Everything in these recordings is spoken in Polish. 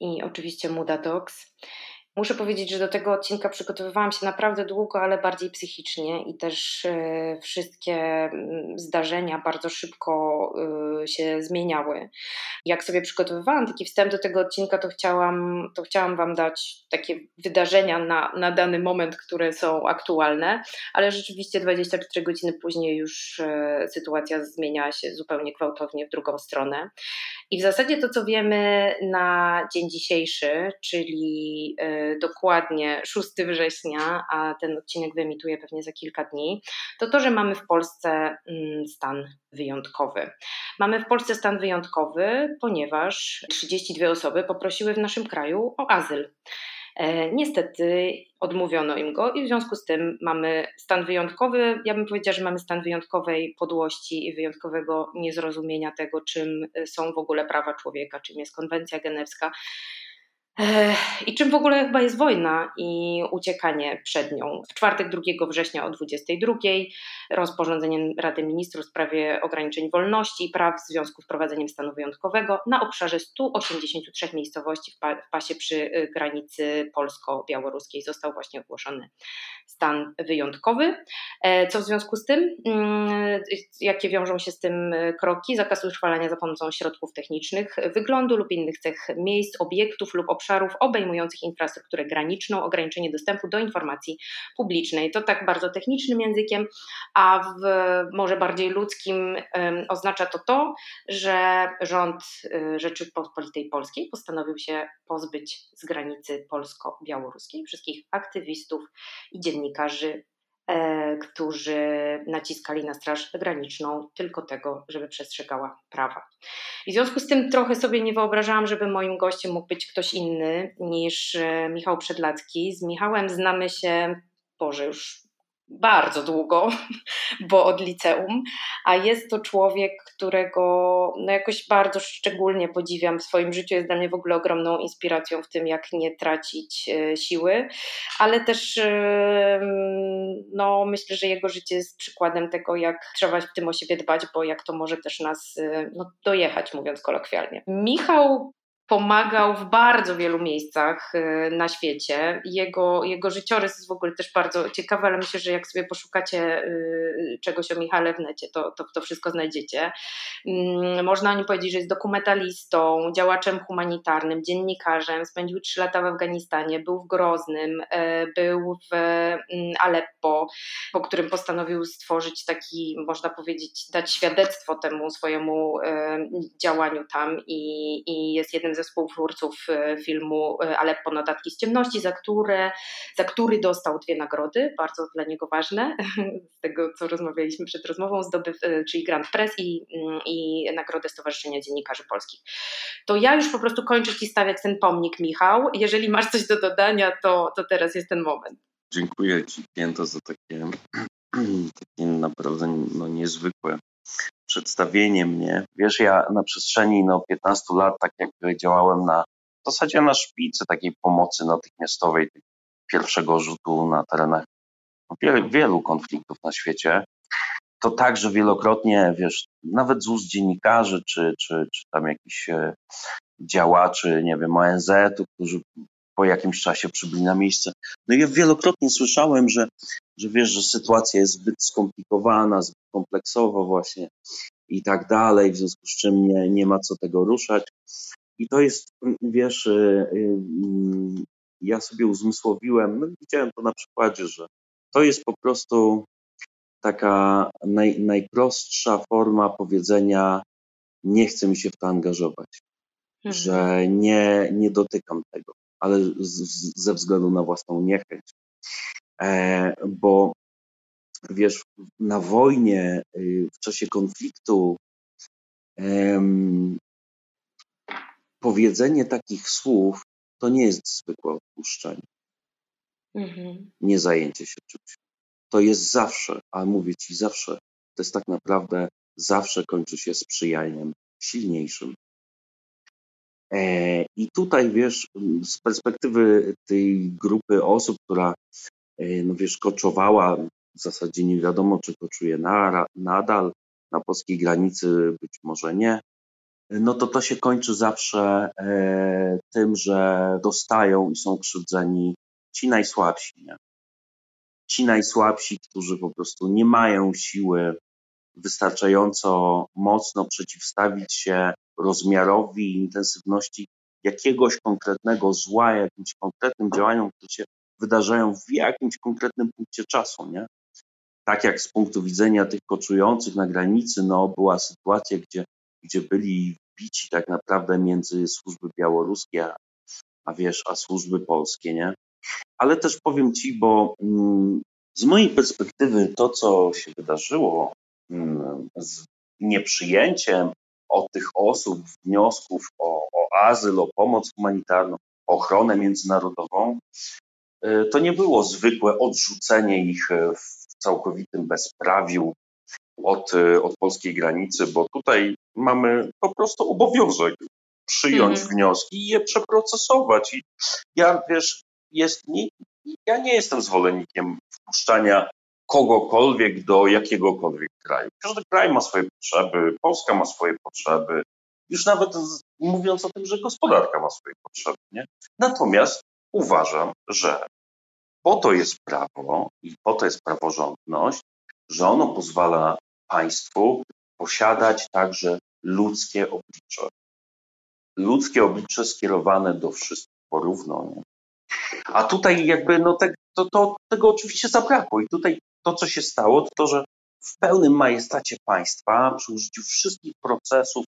I oczywiście Muda Dogs. Muszę powiedzieć, że do tego odcinka przygotowywałam się naprawdę długo, ale bardziej psychicznie i też e, wszystkie mm, zdarzenia bardzo szybko e, się zmieniały. Jak sobie przygotowywałam taki wstęp do tego odcinka, to chciałam, to chciałam Wam dać takie wydarzenia na, na dany moment, które są aktualne, ale rzeczywiście 24 godziny później już e, sytuacja zmieniała się zupełnie gwałtownie w drugą stronę. I w zasadzie to, co wiemy na dzień dzisiejszy, czyli dokładnie 6 września, a ten odcinek wyemituje pewnie za kilka dni, to to, że mamy w Polsce mm, stan wyjątkowy. Mamy w Polsce stan wyjątkowy, ponieważ 32 osoby poprosiły w naszym kraju o azyl. E, niestety odmówiono im go i w związku z tym mamy stan wyjątkowy. Ja bym powiedziała, że mamy stan wyjątkowej podłości i wyjątkowego niezrozumienia tego, czym są w ogóle prawa człowieka, czym jest konwencja genewska i czym w ogóle chyba jest wojna i uciekanie przed nią? W czwartek 2 września o 22 rozporządzeniem Rady Ministrów w sprawie ograniczeń wolności i praw w związku z wprowadzeniem stanu wyjątkowego na obszarze 183 miejscowości w pasie przy y, granicy polsko-białoruskiej został właśnie ogłoszony stan wyjątkowy. E, co w związku z tym? Mm, jakie wiążą się z tym y, kroki? Zakaz utrwalania za pomocą środków technicznych, wyglądu lub innych cech miejsc, obiektów lub obszarów obszarów obejmujących infrastrukturę graniczną, ograniczenie dostępu do informacji publicznej. To tak bardzo technicznym językiem, a w może bardziej ludzkim oznacza to to, że rząd y, Rzeczypospolitej Polskiej postanowił się pozbyć z granicy polsko-białoruskiej wszystkich aktywistów i dziennikarzy którzy naciskali na Straż Graniczną tylko tego, żeby przestrzegała prawa. I w związku z tym trochę sobie nie wyobrażałam, żeby moim gościem mógł być ktoś inny niż e, Michał Przedlacki. Z Michałem znamy się, Boże, już bardzo długo, bo od liceum, a jest to człowiek, którego no jakoś bardzo szczególnie podziwiam w swoim życiu. Jest dla mnie w ogóle ogromną inspiracją w tym, jak nie tracić e, siły, ale też no, myślę, że jego życie jest przykładem tego, jak trzeba w tym o siebie dbać, bo jak to może też nas e, no, dojechać, mówiąc kolokwialnie. Michał pomagał w bardzo wielu miejscach y, na świecie. Jego, jego życiorys jest w ogóle też bardzo ciekawy, ale myślę, że jak sobie poszukacie y, czegoś o Michale w necie, to, to, to wszystko znajdziecie. Mm, można o nim powiedzieć, że jest dokumentalistą, działaczem humanitarnym, dziennikarzem, spędził trzy lata w Afganistanie, był w Groznym, y, był w mm, Aleppo, po którym postanowił stworzyć taki, można powiedzieć, dać świadectwo temu swojemu działaniu tam i, i jest jednym ze ze współtwórców e, filmu e, Aleppo Notatki z ciemności, za, które, za który dostał dwie nagrody, bardzo dla niego ważne, z tego co rozmawialiśmy przed rozmową, zdobyw, e, czyli Grand Press i, mm, i Nagrodę Stowarzyszenia Dziennikarzy Polskich. To ja już po prostu kończę Ci stawiać ten pomnik, Michał. Jeżeli masz coś do dodania, to, to teraz jest ten moment. Dziękuję Ci, Pięto, za takie, takie naprawdę no, niezwykłe przedstawienie mnie. Wiesz, ja na przestrzeni no, 15 lat, tak jak działałem na w zasadzie na szpicy takiej pomocy natychmiastowej pierwszego rzutu na terenach no, wielu, wielu konfliktów na świecie, to także wielokrotnie, wiesz, nawet z ust dziennikarzy, czy, czy, czy tam jakichś e, działaczy, nie wiem, ONZ-u, którzy po jakimś czasie przybyli na miejsce. No i ja wielokrotnie słyszałem, że, że wiesz, że sytuacja jest zbyt skomplikowana, zbyt kompleksowa właśnie i tak dalej, w związku z czym nie, nie ma co tego ruszać. I to jest, wiesz, y, y, ja sobie uzmysłowiłem, no widziałem to na przykładzie, że to jest po prostu taka naj, najprostsza forma powiedzenia nie chcę mi się w to angażować, mhm. że nie, nie dotykam tego ale z, ze względu na własną niechęć. E, bo wiesz, na wojnie, y, w czasie konfliktu, powiedzenie takich słów to nie jest zwykłe odpuszczenie. Mhm. Nie zajęcie się czymś. To jest zawsze, a mówię ci zawsze, to jest tak naprawdę zawsze kończy się sprzyjaniem silniejszym. E, I tutaj, wiesz, z perspektywy tej grupy osób, która, e, no wiesz, koczowała, w zasadzie nie wiadomo, czy koczuje na, nadal, na polskiej granicy, być może nie, no to to się kończy zawsze e, tym, że dostają i są krzywdzeni ci najsłabsi. Nie? Ci najsłabsi, którzy po prostu nie mają siły wystarczająco mocno przeciwstawić się rozmiarowi i intensywności jakiegoś konkretnego zła, jakimś konkretnym działaniom, które się wydarzają w jakimś konkretnym punkcie czasu, nie? Tak jak z punktu widzenia tych koczujących na granicy, no była sytuacja, gdzie, gdzie byli bici tak naprawdę między służby białoruskie, a, a wiesz, a służby polskie, nie? Ale też powiem ci, bo mm, z mojej perspektywy to, co się wydarzyło mm, z nieprzyjęciem od tych osób wniosków o, o azyl, o pomoc humanitarną, ochronę międzynarodową, y, to nie było zwykłe odrzucenie ich y, w całkowitym bezprawiu od, y, od polskiej granicy, bo tutaj mamy po prostu obowiązek przyjąć mm. wnioski i je przeprocesować. I ja wiesz, jest, nie, ja nie jestem zwolennikiem wpuszczania kogokolwiek do jakiegokolwiek kraju. Każdy kraj ma swoje potrzeby, Polska ma swoje potrzeby, już nawet mówiąc o tym, że gospodarka ma swoje potrzeby. Nie? Natomiast uważam, że po to jest prawo i po to jest praworządność, że ono pozwala państwu posiadać także ludzkie oblicze. Ludzkie oblicze skierowane do wszystkich porówno. A tutaj jakby no te, to, to, tego oczywiście zabrakło i tutaj to, co się stało, to to, że w pełnym majestacie państwa, przy użyciu wszystkich procesów,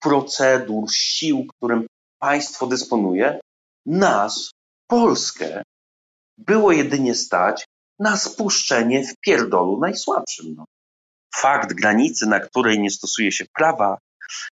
procedur, sił, którym państwo dysponuje, nas, Polskę, było jedynie stać na spuszczenie w pierdolu najsłabszym. No. Fakt granicy, na której nie stosuje się prawa,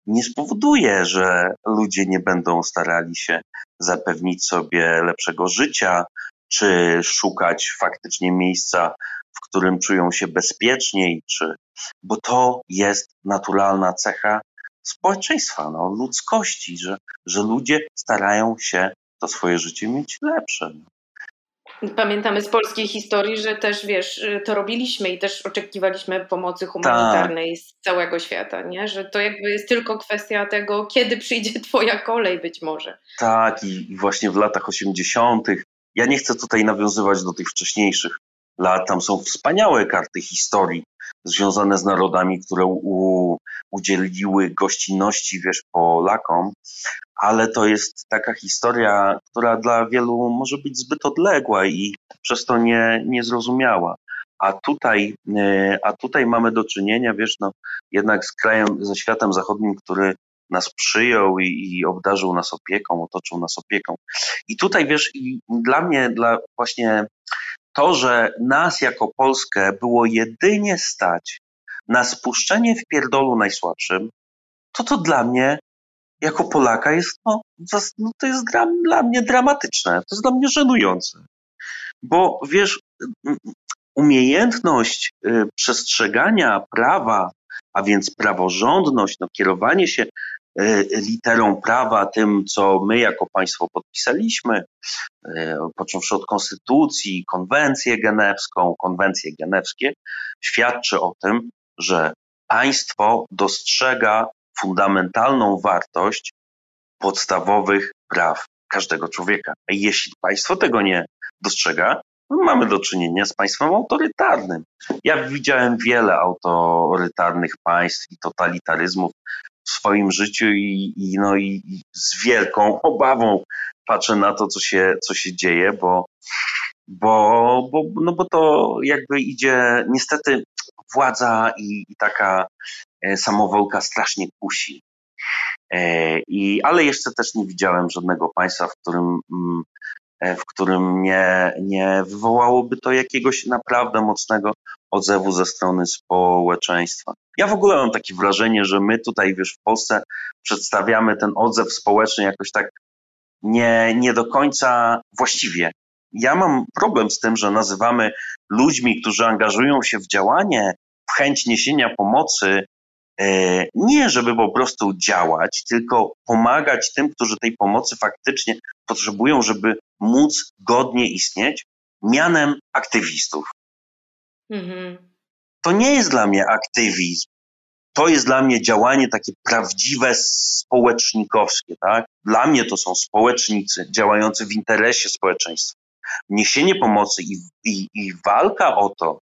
nie spowoduje, że ludzie nie będą starali się zapewnić sobie lepszego życia, czy szukać faktycznie miejsca, w którym czują się bezpieczniej, czy, bo to jest naturalna cecha społeczeństwa, no, ludzkości, że, że ludzie starają się to swoje życie mieć lepsze. No. Pamiętamy z polskiej historii, że też wiesz, to robiliśmy i też oczekiwaliśmy pomocy humanitarnej tak. z całego świata, nie? Że to jakby jest tylko kwestia tego, kiedy przyjdzie twoja kolej być może. Tak, i, i właśnie w latach 80. Ja nie chcę tutaj nawiązywać do tych wcześniejszych lat. Tam są wspaniałe karty historii związane z narodami, które u, udzieliły gościnności, wiesz, Polakom, ale to jest taka historia, która dla wielu może być zbyt odległa i przez to nie, niezrozumiała. A tutaj, e, a tutaj mamy do czynienia, wiesz, no, jednak z krajem, ze światem zachodnim, który nas przyjął i, i, obdarzył nas opieką, otoczył nas opieką. I tutaj, wiesz, i dla mnie, dla właśnie to, że nas jako Polskę było jedynie stać na spuszczenie w pierdolu najsłabszym, to to dla mnie jako Polaka jest, no, no to jest dla, dla mnie dramatyczne, to jest dla mnie żenujące. Bo wiesz, umiejętność y, przestrzegania prawa, a więc praworządność, no, kierowanie się literą prawa, tym, co my jako państwo podpisaliśmy, y, począwszy od konstytucji, konwencję genewską, konwencje genewskie, świadczy o tym, że państwo dostrzega fundamentalną wartość podstawowych praw każdego człowieka. A jeśli państwo tego nie dostrzega, no mamy do czynienia z państwem autorytarnym. Ja widziałem wiele autorytarnych państw i totalitaryzmów w swoim życiu i, i, no, i z wielką obawą patrzę na to, co się, co się dzieje, bo, bo, bo, no bo to jakby idzie, niestety władza i, i taka e, samowolka strasznie kusi. E, I, ale jeszcze też nie widziałem żadnego państwa, w którym, mm, w którym nie, nie wywołałoby to jakiegoś naprawdę mocnego odzewu ze strony społeczeństwa. Ja w ogóle mam takie wrażenie, że my tutaj, wiesz, w Polsce przedstawiamy ten odzew społeczny jakoś tak nie, nie do końca właściwie ja mam problem z tym, że nazywamy ludźmi, którzy angażują się w działanie, w chęć niesienia pomocy, e, nie żeby po prostu działać, tylko pomagać tym, którzy tej pomocy faktycznie potrzebują, żeby móc godnie istnieć, mianem aktywistów. Mhm. To nie jest dla mnie aktywizm. to jest dla mnie działanie takie prawdziwe społecznikowskie, tak? Dla mnie to są społecznicy działający w interesie społeczeństwa. Niesienie pomocy i, i, i walka o to,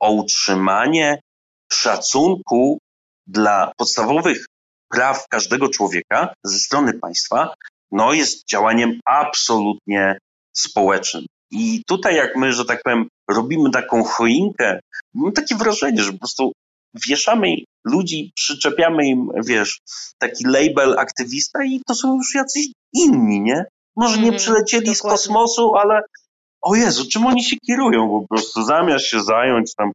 o utrzymanie szacunku dla podstawowych praw każdego człowieka ze strony państwa, no jest działaniem absolutnie społecznym. I tutaj jak my, że tak powiem, robimy taką choinkę, mam takie wrażenie, że po prostu wieszamy ludzi, przyczepiamy im, wiesz, taki label aktywista i to są już jacyś inni, nie? Może nie mhm, przylecieli z kosmosu, ale o Jezu, czym oni się kierują po prostu, zamiast się zająć tam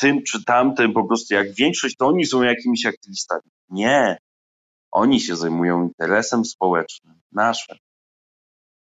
tym czy tamtym, po prostu jak większość, to oni są jakimiś aktywistami. Nie. Oni się zajmują interesem społecznym, naszym.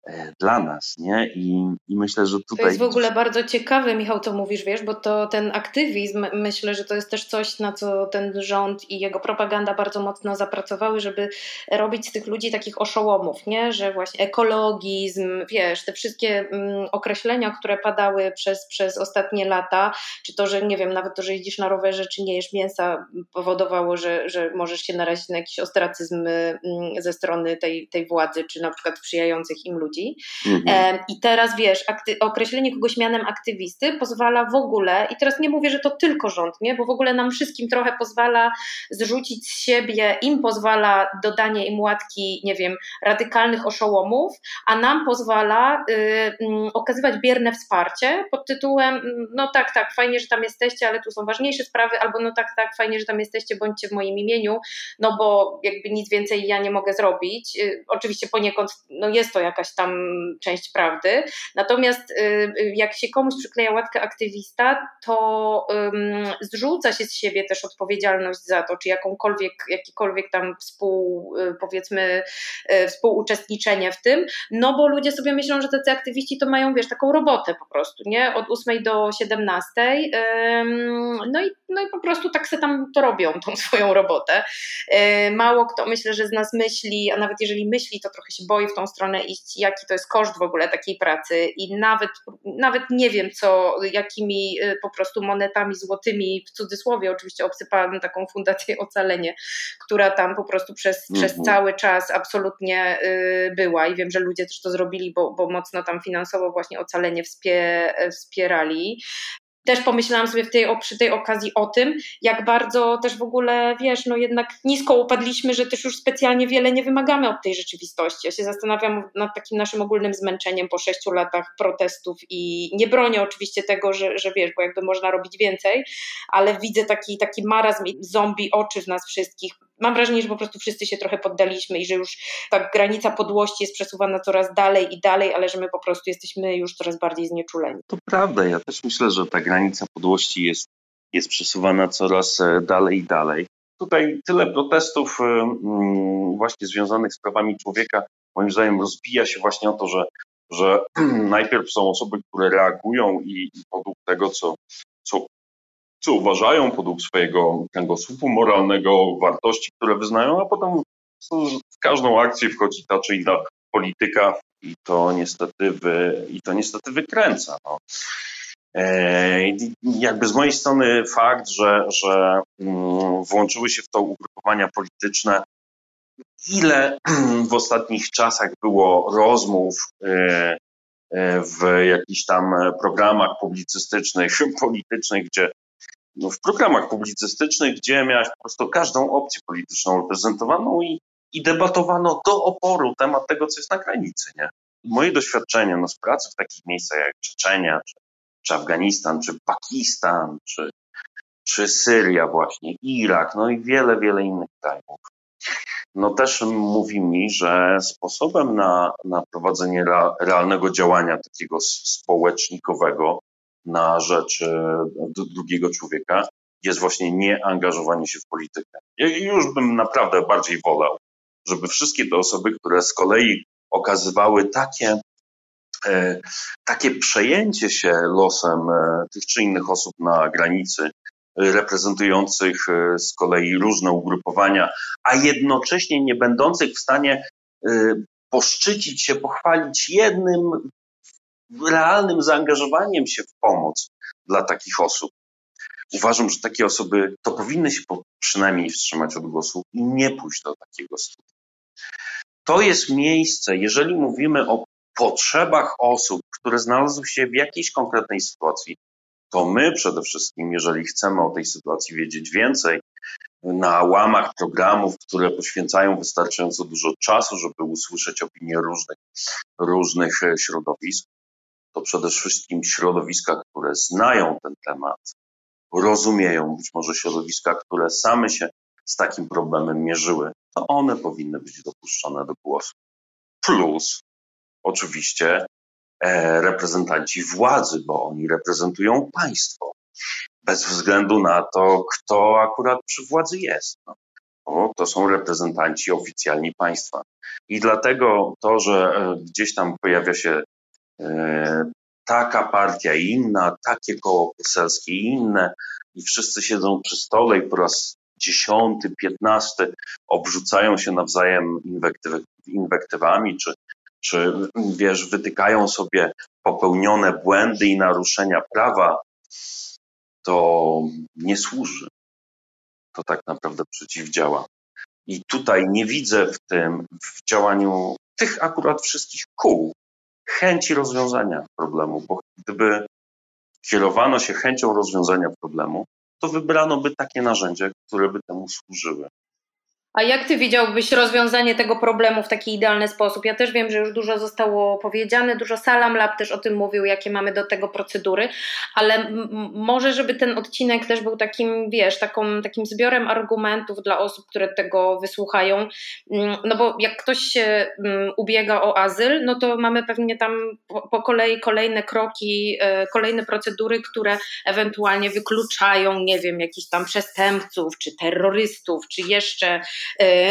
E, dla nas, nie? I, I, myślę, że tutaj... To jest w ogóle bardzo ciekawe, Michał, co mówisz, wiesz, bo to ten aktywizm, myślę, że to jest też coś, na co ten rząd i jego propaganda bardzo mocno zapracowały, żeby robić z tych ludzi takich oszołomów, nie? Że właśnie ekologizm, wiesz, te wszystkie mm, określenia, które padały przez, przez ostatnie lata, czy to, że nie wiem, nawet to, że jeździsz na rowerze, czy nie jesz mięsa, powodowało, że, że możesz się narazić na jakiś ostracyzm mm, ze strony tej, tej władzy, czy na przykład sprzyjających im ludzi ludzi. Mhm. I teraz wiesz, określenie kogoś mianem aktywisty pozwala w ogóle, i teraz nie mówię, że to tylko rząd, nie? bo w ogóle nam wszystkim trochę pozwala zrzucić z siebie, im pozwala dodanie im łatki, nie wiem, radykalnych oszołomów, a nam pozwala y, y, okazywać bierne wsparcie pod tytułem, mm, no tak, tak, fajnie, że tam jesteście, ale tu są ważniejsze sprawy, albo no tak, tak, fajnie, że tam jesteście, bądźcie w moim imieniu, no bo jakby nic więcej ja nie mogę zrobić. Y, oczywiście poniekąd no jest to jakaś tam tam część prawdy. Natomiast y, y, jak się komuś przykleja łatkę aktywista, to zrzuca się z siebie też odpowiedzialność za to, czy jakąkolwiek, jakikolwiek tam współ, y, powiedzmy, współuczestniczenie w tym, no bo ludzie sobie myślą, że tacy aktywiści to mają, wiesz, taką robotę po prostu, nie? Od 8 do 17. No i, no i po prostu tak se tam to robią, tą swoją robotę. Mało kto, myślę, że z nas myśli, a nawet jeżeli myśli, to trochę się boi w tą stronę iść, jak jaki to jest koszt w ogóle takiej pracy i nawet, nawet nie wiem co, jakimi y, po prostu monetami złotymi, w cudzysłowie oczywiście obsypałam taką fundację Ocalenie, która tam po prostu przez, mhm. przez cały czas absolutnie y, była i wiem, że ludzie też to zrobili, bo, bo mocno tam finansowo właśnie Ocalenie wspierali też pomyślałam sobie tej, przy tej okazji o tym, jak bardzo też w ogóle, wiesz, no jednak nisko upadliśmy, że też już specjalnie wiele nie wymagamy od tej rzeczywistości. Ja się zastanawiam nad takim naszym ogólnym zmęczeniem po sześciu latach protestów i nie bronię oczywiście tego, że, że wiesz, bo jakby można robić więcej, ale widzę taki, taki marazm zombie oczy w nas wszystkich, mam wrażenie, że po prostu wszyscy się trochę poddaliśmy i że już ta granica podłości jest przesuwana coraz dalej i dalej, ale że my po prostu jesteśmy już coraz bardziej znieczuleni. To prawda, ja też myślę, że ta granica podłości jest, jest przesuwana coraz e, dalej i dalej. Tutaj tyle protestów e, właśnie związanych z prawami człowieka, moim zdaniem rozbija się właśnie o to, że, że najpierw są osoby, które reagują i, i podług tego, co, co co uważają podług swojego kręgosłupu moralnego, wartości, które wyznają, a potem w każdą akcję wchodzi ta czy inna polityka i to niestety, wy, i to niestety wykręca. No. E, jakby z mojej strony fakt, że, że mm, włączyły się w to ugrupowania polityczne, ile w ostatnich czasach było rozmów e, e, w jakichś tam programach publicystycznych, politycznych, gdzie no, w programach publicystycznych, gdzie miałeś po prostu każdą opcję polityczną reprezentowaną i, i debatowano do oporu temat tego, co jest na granicy. Nie? Moje doświadczenie no, z pracy w takich miejscach jak Czeczenia, czy, czy Afganistan, czy Pakistan, czy, czy Syria właśnie, Irak, no i wiele, wiele innych krajów. No też mówi mi, że sposobem na, na prowadzenie realnego działania takiego społecznikowego na rzecz e, drugiego człowieka jest właśnie nieangażowanie się w politykę. Ja już bym naprawdę bardziej wolał, żeby wszystkie te osoby, które z kolei okazywały takie, takie przejęcie się losem e, tych czy innych osób na granicy, reprezentujących z kolei różne ugrupowania, a jednocześnie nie będących w stanie poszczycić się, pochwalić jednym realnym zaangażowaniem się w pomoc dla takich osób. uważam, że takie osoby to powinny się przynajmniej wstrzymać od głosu i nie pójść do takiego studia. To jest miejsce, jeżeli mówimy o potrzebach osób, które znalazły się w jakiejś konkretnej sytuacji, to my przede wszystkim, jeżeli chcemy o tej sytuacji wiedzieć więcej, na łamach programów, które poświęcają wystarczająco dużo czasu, żeby usłyszeć opinie różnych, różnych e, środowisk, to przede wszystkim środowiska, które znają ten temat, rozumieją, być może środowiska, które same się z takim problemem mierzyły, to one powinny być dopuszczone do głosu. Plus, oczywiście, e, reprezentanci władzy, bo oni reprezentują państwo, bez względu na to, kto akurat przy władzy jest. No. Bo to są reprezentanci oficjalni państwa. I dlatego to, że e, gdzieś tam pojawia się e, taka partia i inna, takie koło poselskie i inne, i wszyscy siedzą przy stole i po raz dziesiąty, piętnasty obrzucają się nawzajem inwektyw, inwektywami, czy, czy wiesz, wytykają sobie popełnione błędy i naruszenia prawa, to nie służy. To tak naprawdę przeciwdziała. I tutaj nie widzę w tym, w działaniu tych akurat wszystkich kół, chęci rozwiązania problemu, bo gdyby kierowano się chęcią rozwiązania problemu, to wybrano by takie narzędzia, które by temu służyły. A jak ty widziałbyś rozwiązanie tego problemu w taki idealny sposób? Ja też wiem, że już dużo zostało powiedziane, dużo Salam Lab też o tym mówił, jakie mamy do tego procedury, ale może, żeby ten odcinek też był takim, wiesz, taką, takim zbiorem argumentów dla osób, które tego wysłuchają. Mm, no bo jak ktoś się mm, ubiega o azyl, no to mamy pewnie tam po, po kolei kolejne kroki, e, kolejne procedury, które ewentualnie wykluczają, nie wiem, jakichś tam przestępców, czy terrorystów, czy jeszcze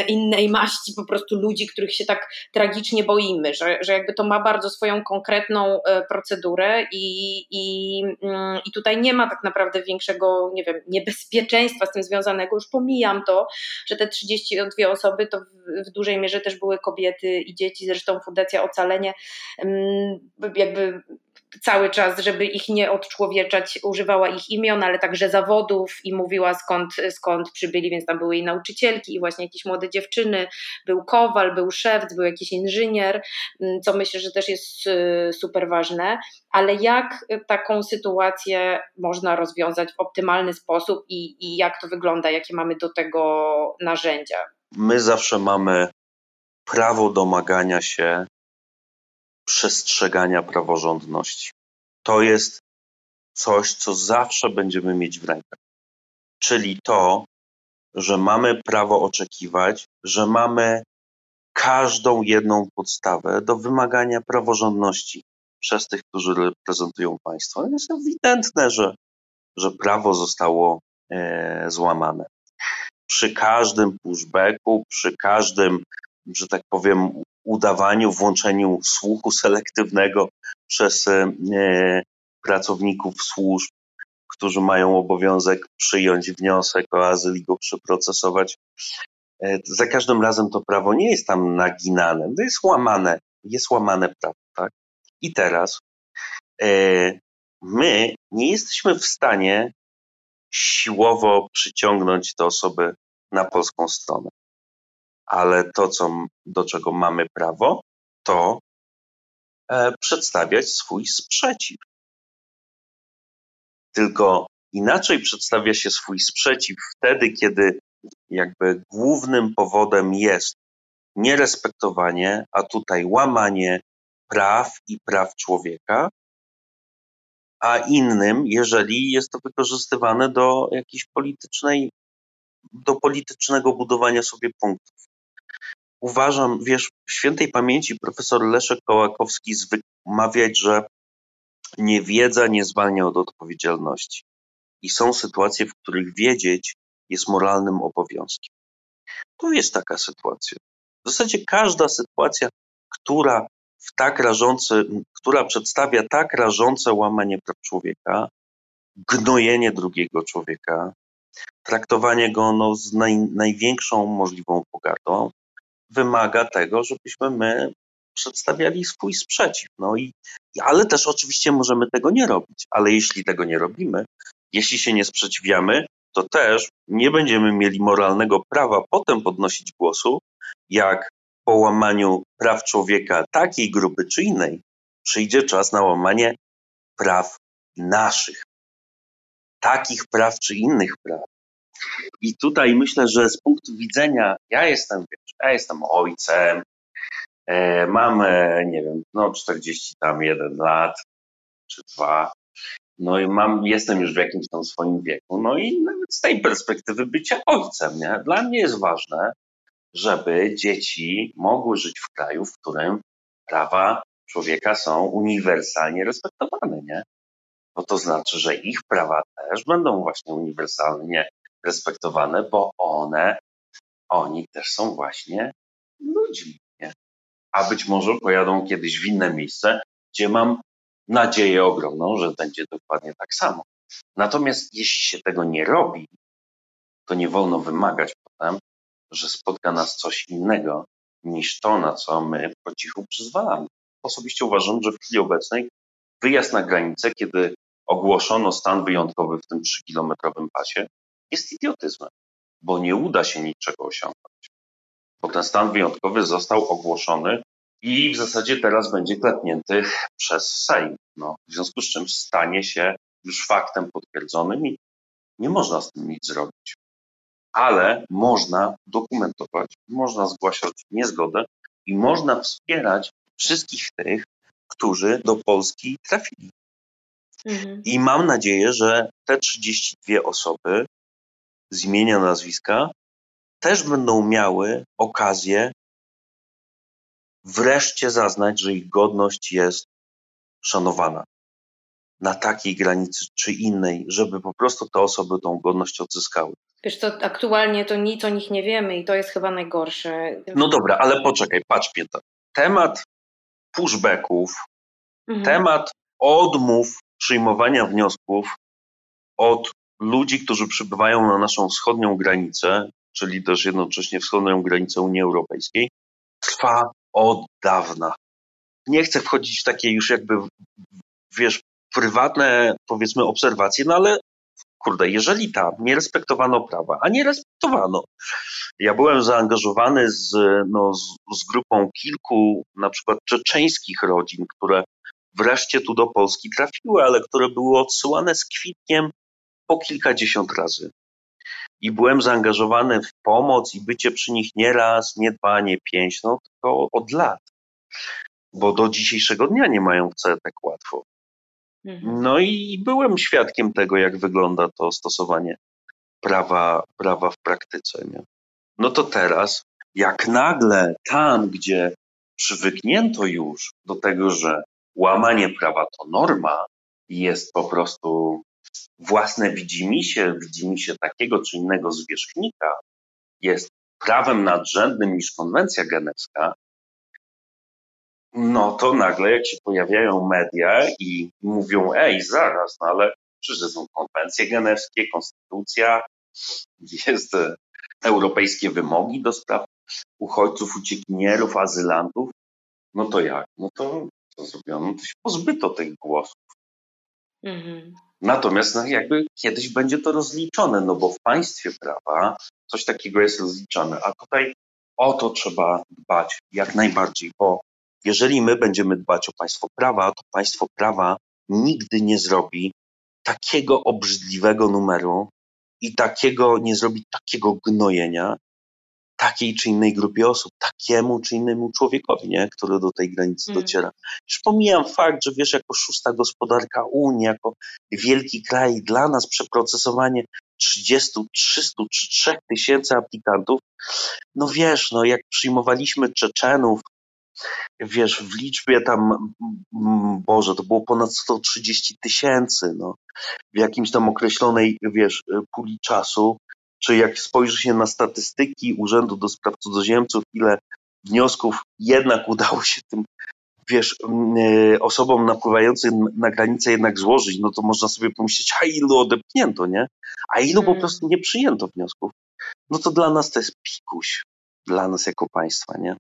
innej maści po prostu ludzi, których się tak tragicznie boimy, że, że jakby to ma bardzo swoją konkretną e, procedurę i, i, mm, i tutaj nie ma tak naprawdę większego, nie wiem, niebezpieczeństwa z tym związanego. Już pomijam to, że te 32 osoby to w, w dużej mierze też były kobiety i dzieci, zresztą Fundacja Ocalenie mm, jakby cały czas, żeby ich nie odczłowieczać, używała ich imion, ale także zawodów i mówiła skąd, skąd przybyli, więc tam były i nauczycielki, i właśnie jakieś młode dziewczyny, był kowal, był szewc, był jakiś inżynier, mm, co myślę, że też jest y, super ważne, ale jak taką sytuację można rozwiązać w optymalny sposób i, i jak to wygląda, jakie mamy do tego narzędzia? My zawsze mamy prawo domagania się przestrzegania praworządności. To jest coś, co zawsze będziemy mieć w rękach. Czyli to, że mamy prawo oczekiwać, że mamy każdą jedną podstawę do wymagania praworządności przez tych, którzy reprezentują państwo. Jest ewidentne, że, że prawo zostało e, złamane. Przy każdym pushbacku, przy każdym, że tak powiem, udawaniu, włączeniu słuchu selektywnego przez e, pracowników służb, którzy mają obowiązek przyjąć wniosek o azyl i go przeprocesować. E, za każdym razem to prawo nie jest tam naginane, to jest łamane, jest łamane prawo, tak? I teraz e, my nie jesteśmy w stanie siłowo przyciągnąć te osoby na polską stronę ale to, co, do czego mamy prawo, to e, przedstawiać swój sprzeciw. Tylko inaczej przedstawia się swój sprzeciw wtedy, kiedy jakby głównym powodem jest nierespektowanie, a tutaj łamanie praw i praw człowieka, a innym, jeżeli jest to wykorzystywane do jakiejś politycznej, do politycznego budowania sobie punktów uważam, wiesz, świętej pamięci profesor Leszek Kołakowski zwykł mawiać, że niewiedza nie zwalnia od odpowiedzialności. I są sytuacje, w których wiedzieć jest moralnym obowiązkiem. To jest taka sytuacja. W zasadzie każda sytuacja, która w tak rażący, która przedstawia tak rażące łamanie praw człowieka, gnojenie drugiego człowieka, traktowanie go no, z naj, największą możliwą pogardą, wymaga tego, żebyśmy my przedstawiali swój sprzeciw. No i, ale też oczywiście możemy tego nie robić, ale jeśli tego nie robimy, jeśli się nie sprzeciwiamy, to też nie będziemy mieli moralnego prawa potem podnosić głosu, jak po łamaniu praw człowieka takiej grupy czy innej przyjdzie czas na łamanie praw naszych. Takich praw czy innych praw. I tutaj myślę, że z punktu widzenia, ja jestem, wiesz, ja jestem ojcem, e, mam, nie wiem, no 40 tam jeden lat, czy dwa, no i mam, jestem już w jakimś tam swoim wieku, no i nawet z tej perspektywy bycia ojcem, nie? Dla mnie jest ważne, żeby dzieci mogły żyć w kraju, w którym prawa człowieka są uniwersalnie respektowane, nie? No to znaczy, że ich prawa też będą właśnie uniwersalnie respektowane, bo one, oni też są właśnie ludźmi, nie? A być może pojadą kiedyś w inne miejsce, gdzie mam nadzieję ogromną, że będzie dokładnie tak samo. Natomiast jeśli się tego nie robi, to nie wolno wymagać potem, że spotka nas coś innego niż to, na co my po cichu przyzwalamy. Osobiście uważam, że w chwili obecnej wyjazd na granicę, kiedy ogłoszono stan wyjątkowy w tym trzykilometrowym pasie, jest idiotyzmem, bo nie uda się niczego osiągnąć. Bo ten stan wyjątkowy został ogłoszony i w zasadzie teraz będzie klepnięty przez Sejm. No, w związku z czym stanie się już faktem potwierdzonym i nie można z tym nic zrobić. Ale można dokumentować, można zgłaszać niezgodę i można wspierać wszystkich tych, którzy do Polski trafili. Mhm. I mam nadzieję, że te 32 osoby z imienia, nazwiska też będą miały okazję wreszcie zaznać, że ich godność jest szanowana na takiej granicy czy innej, żeby po prostu te osoby tą godność odzyskały. Wiesz co, aktualnie to nic o nich nie wiemy i to jest chyba najgorsze. No dobra, ale poczekaj, patrz Pięta. Temat pushbacków, mhm. temat odmów przyjmowania wniosków od ludzi, którzy przybywają na naszą wschodnią granicę, czyli też jednocześnie wschodnią granicę Unii Europejskiej, trwa od dawna. Nie chcę wchodzić w takie już jakby, wiesz, prywatne, powiedzmy, obserwacje, no ale kurde, jeżeli tam nie respektowano prawa, a nie respektowano. Ja byłem zaangażowany z, no, z, z grupą kilku na przykład czeczeńskich rodzin, które wreszcie tu do Polski trafiły, ale które były odsyłane z kwitkiem po kilkadziesiąt razy. I byłem zaangażowany w pomoc i bycie przy nich nie raz, nie dwa, nie pięć, no tylko od lat. Bo do dzisiejszego dnia nie mają wcale tak łatwo. Mhm. No i byłem świadkiem tego, jak wygląda to stosowanie prawa, prawa w praktyce. Nie? No to teraz, jak nagle tam, gdzie przywyknięto już do tego, że łamanie prawa to norma, jest po prostu własne widzimisię, widzimisię takiego czy innego zwierzchnika, jest prawem nadrzędnym niż konwencja genewska, no to nagle jak się pojawiają media i mówią, ej, zaraz, no ale przecież są konwencje genewskie, konstytucja, jest e, europejskie wymogi do spraw uchodźców, uciekinierów, azylantów, no to jak? No to co zrobiono? To się pozbyto tych głosów. Mhm. Natomiast no, jakby kiedyś będzie to rozliczone, no bo w państwie prawa coś takiego jest rozliczane, a tutaj o to trzeba dbać jak najbardziej, bo jeżeli my będziemy dbać o państwo prawa, to państwo prawa nigdy nie zrobi takiego obrzydliwego numeru i takiego, nie zrobi takiego gnojenia takiej czy innej grupie osób, takiemu czy innemu człowiekowi, nie? który do tej granicy mm. dociera. Już pomijam fakt, że wiesz, jako szósta gospodarka Unii, jako wielki kraj, dla nas przeprocesowanie 30, 300 czy 3 tysięcy aplikantów, no wiesz, no jak przyjmowaliśmy Czeczenów, wiesz, w liczbie tam, Boże, to było ponad 130 tysięcy, no, w jakimś tam określonej, wiesz, puli czasu, czy jak spojrzy się na statystyki Urzędu do Spraw Cudzoziemców, ile wniosków jednak udało się tym, wiesz, e, osobom napływającym na granicę jednak złożyć, no to można sobie pomyśleć, a ilu odepchnięto, nie? A ilu po hmm. prostu nie przyjęto wniosków. No to dla nas to jest pikuś, dla nas jako państwa, nie?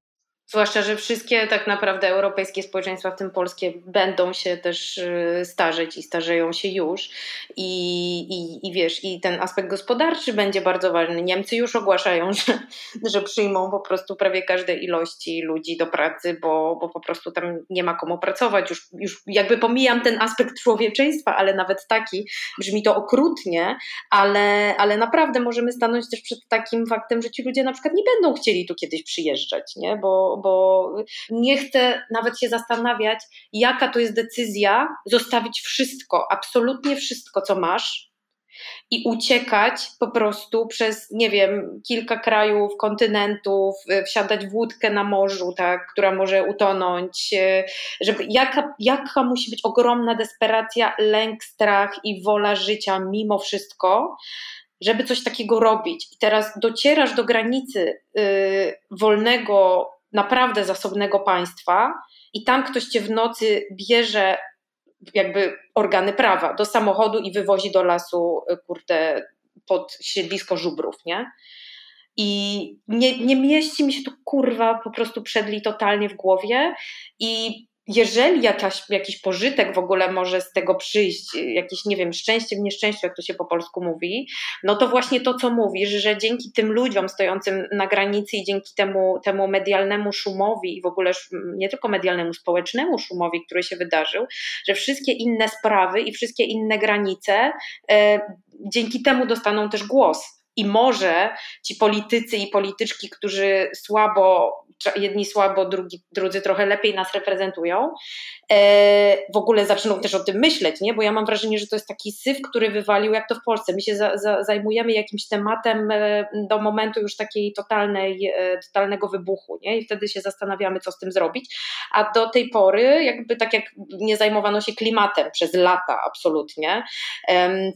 Zwłaszcza, że wszystkie tak naprawdę europejskie społeczeństwa, w tym polskie, będą się też y, starzeć i starzeją się już. I, i, i wiesz, i ten aspekt gospodarczy będzie bardzo ważny. Niemcy już ogłaszają, że, że przyjmą po prostu prawie każdej ilości ludzi do pracy, bo, bo po prostu tam nie ma komu pracować. Już, już jakby pomijam ten aspekt człowieczeństwa, ale nawet taki, brzmi to okrutnie, ale, ale naprawdę możemy stanąć też przed takim faktem, że ci ludzie na przykład nie będą chcieli tu kiedyś przyjeżdżać, nie? Bo, bo nie chcę nawet się zastanawiać, jaka to jest decyzja zostawić wszystko, absolutnie wszystko, co masz, i uciekać po prostu przez, nie wiem, kilka krajów, kontynentów, y, wsiadać w łódkę na morzu, tak, która może utonąć, y, żeby jaka, jaka musi być ogromna desperacja, lęk, strach i wola życia mimo wszystko, żeby coś takiego robić. I teraz docierasz do granicy y, wolnego naprawdę zasobnego państwa i tam ktoś cię w nocy bierze jakby organy prawa do samochodu i wywozi do lasu, y, kurde, pod siedlisko żubrów, nie? I nie, nie mieści mi się to kurwa po prostu przedli totalnie w głowie i jeżeli jakaś, jakiś pożytek w ogóle może z tego przyjść, jakieś, nie wiem, szczęście w nieszczęściu, jak to się po polsku mówi, no to właśnie to, co mówisz, że dzięki tym ludziom stojącym na granicy i dzięki temu, temu medialnemu szumowi i w ogóle nie tylko medialnemu, społecznemu szumowi, który się wydarzył, że wszystkie inne sprawy i wszystkie inne granice e, dzięki temu dostaną też głos. I może ci politycy i polityczki, którzy słabo jedni słabo, drugi, drudzy trochę lepiej nas reprezentują, e, w ogóle zaczną też o tym myśleć, nie? bo ja mam wrażenie, że to jest taki syf, który wywalił, jak to w Polsce. My się za, za, zajmujemy jakimś tematem e, do momentu już takiej totalnej, e, totalnego wybuchu nie? i wtedy się zastanawiamy, co z tym zrobić, a do tej pory jakby tak jak nie zajmowano się klimatem przez lata absolutnie,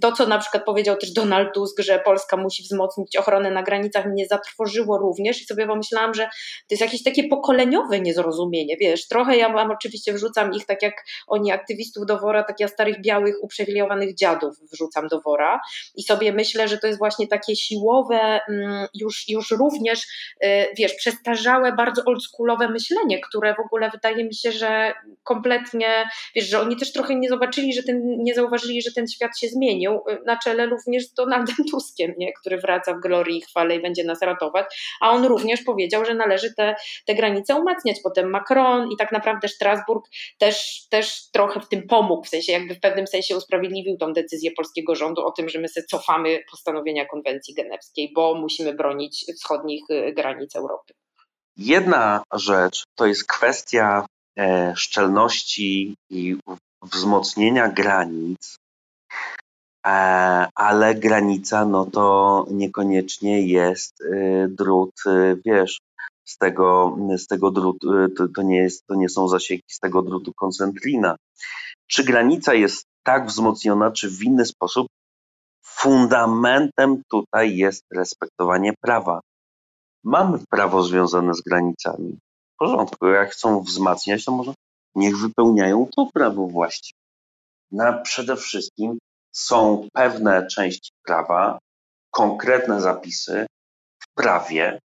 to co na przykład powiedział też Donald Tusk, że Polska musi wzmocnić ochronę na granicach mnie zatrwożyło również i sobie pomyślałam, że to jest jakiś jakieś takie pokoleniowe niezrozumienie, wiesz, trochę ja mam oczywiście wrzucam ich tak jak oni aktywistów do wora, tak ja starych białych uprzywilejowanych dziadów wrzucam do wora. I sobie myślę, że to jest właśnie takie siłowe, mm, już, już również, y, wiesz, przestarzałe, bardzo oldschoolowe myślenie, które w ogóle wydaje mi się, że kompletnie, wiesz, że oni też trochę nie zobaczyli, że ten, nie zauważyli, że ten świat się zmienił, y, na czele również z Donaldem Tuskiem, nie? który wraca w glorii i chwale i będzie nas ratować, a on również powiedział, że należy te te granice umacniać. Potem Macron i tak naprawdę Strasburg też, też trochę w tym pomógł, w sensie jakby w pewnym sensie usprawiedliwił tą decyzję polskiego rządu o tym, że my sobie cofamy postanowienia konwencji genewskiej, bo musimy bronić wschodnich y, granic Europy. Jedna rzecz to jest kwestia e, szczelności i wzmocnienia granic, e, ale granica no to niekoniecznie jest y, drut, y, wiesz, z tego, z tego drutu, to, to, nie jest, to nie są zasieki z tego drutu koncentrina. Czy granica jest tak wzmocniona, czy w inny sposób? Fundamentem tutaj jest respektowanie prawa. Mamy prawo związane z granicami. W porządku, jak chcą wzmacniać, to może niech wypełniają to prawo właściwie. Na przede wszystkim są pewne części prawa, konkretne zapisy w prawie,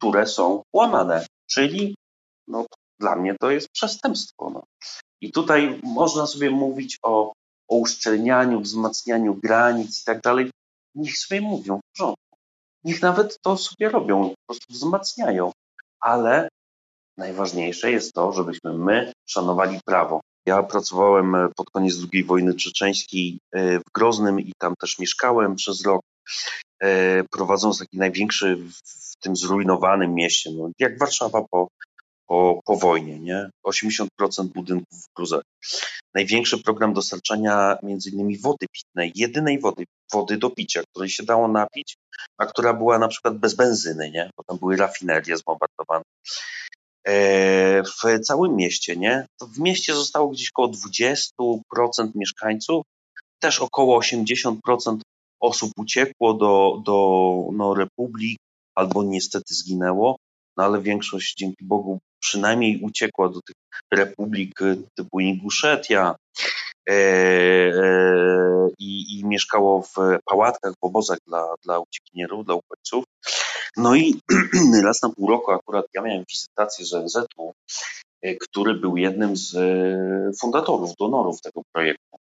które są łamane, czyli no, dla mnie to jest przestępstwo. No. I tutaj można sobie mówić o, o uszczelnianiu, wzmacnianiu granic i tak dalej. Niech sobie mówią w porządku. Niech nawet to sobie robią, po prostu wzmacniają. Ale najważniejsze jest to, żebyśmy my szanowali prawo. Ja pracowałem pod koniec II wojny czeczeńskiej e, w Groznym i tam też mieszkałem przez rok, e, prowadząc taki największy w tym zrujnowanym mieście, no, jak Warszawa po, po, po wojnie, nie? 80% budynków w gruzach. Największy program dostarczania między innymi wody pitnej, jedynej wody, wody do picia, której się dało napić, a która była na przykład bez benzyny, nie? Bo tam były rafinerie zbombardowane. E, w całym mieście, nie? To w mieście zostało gdzieś około 20% mieszkańców, też około 80% osób uciekło do, do no, republik, albo niestety zginęło, no ale większość dzięki Bogu przynajmniej uciekła do tych republik typu Inguszetia e, e, i, i mieszkało w pałatkach, w obozach dla, dla uciekinierów, dla uchodźców. No i raz na pół roku akurat ja miałem wizytację z ONZ-u, e, który był jednym z e, fundatorów, donorów tego projektu.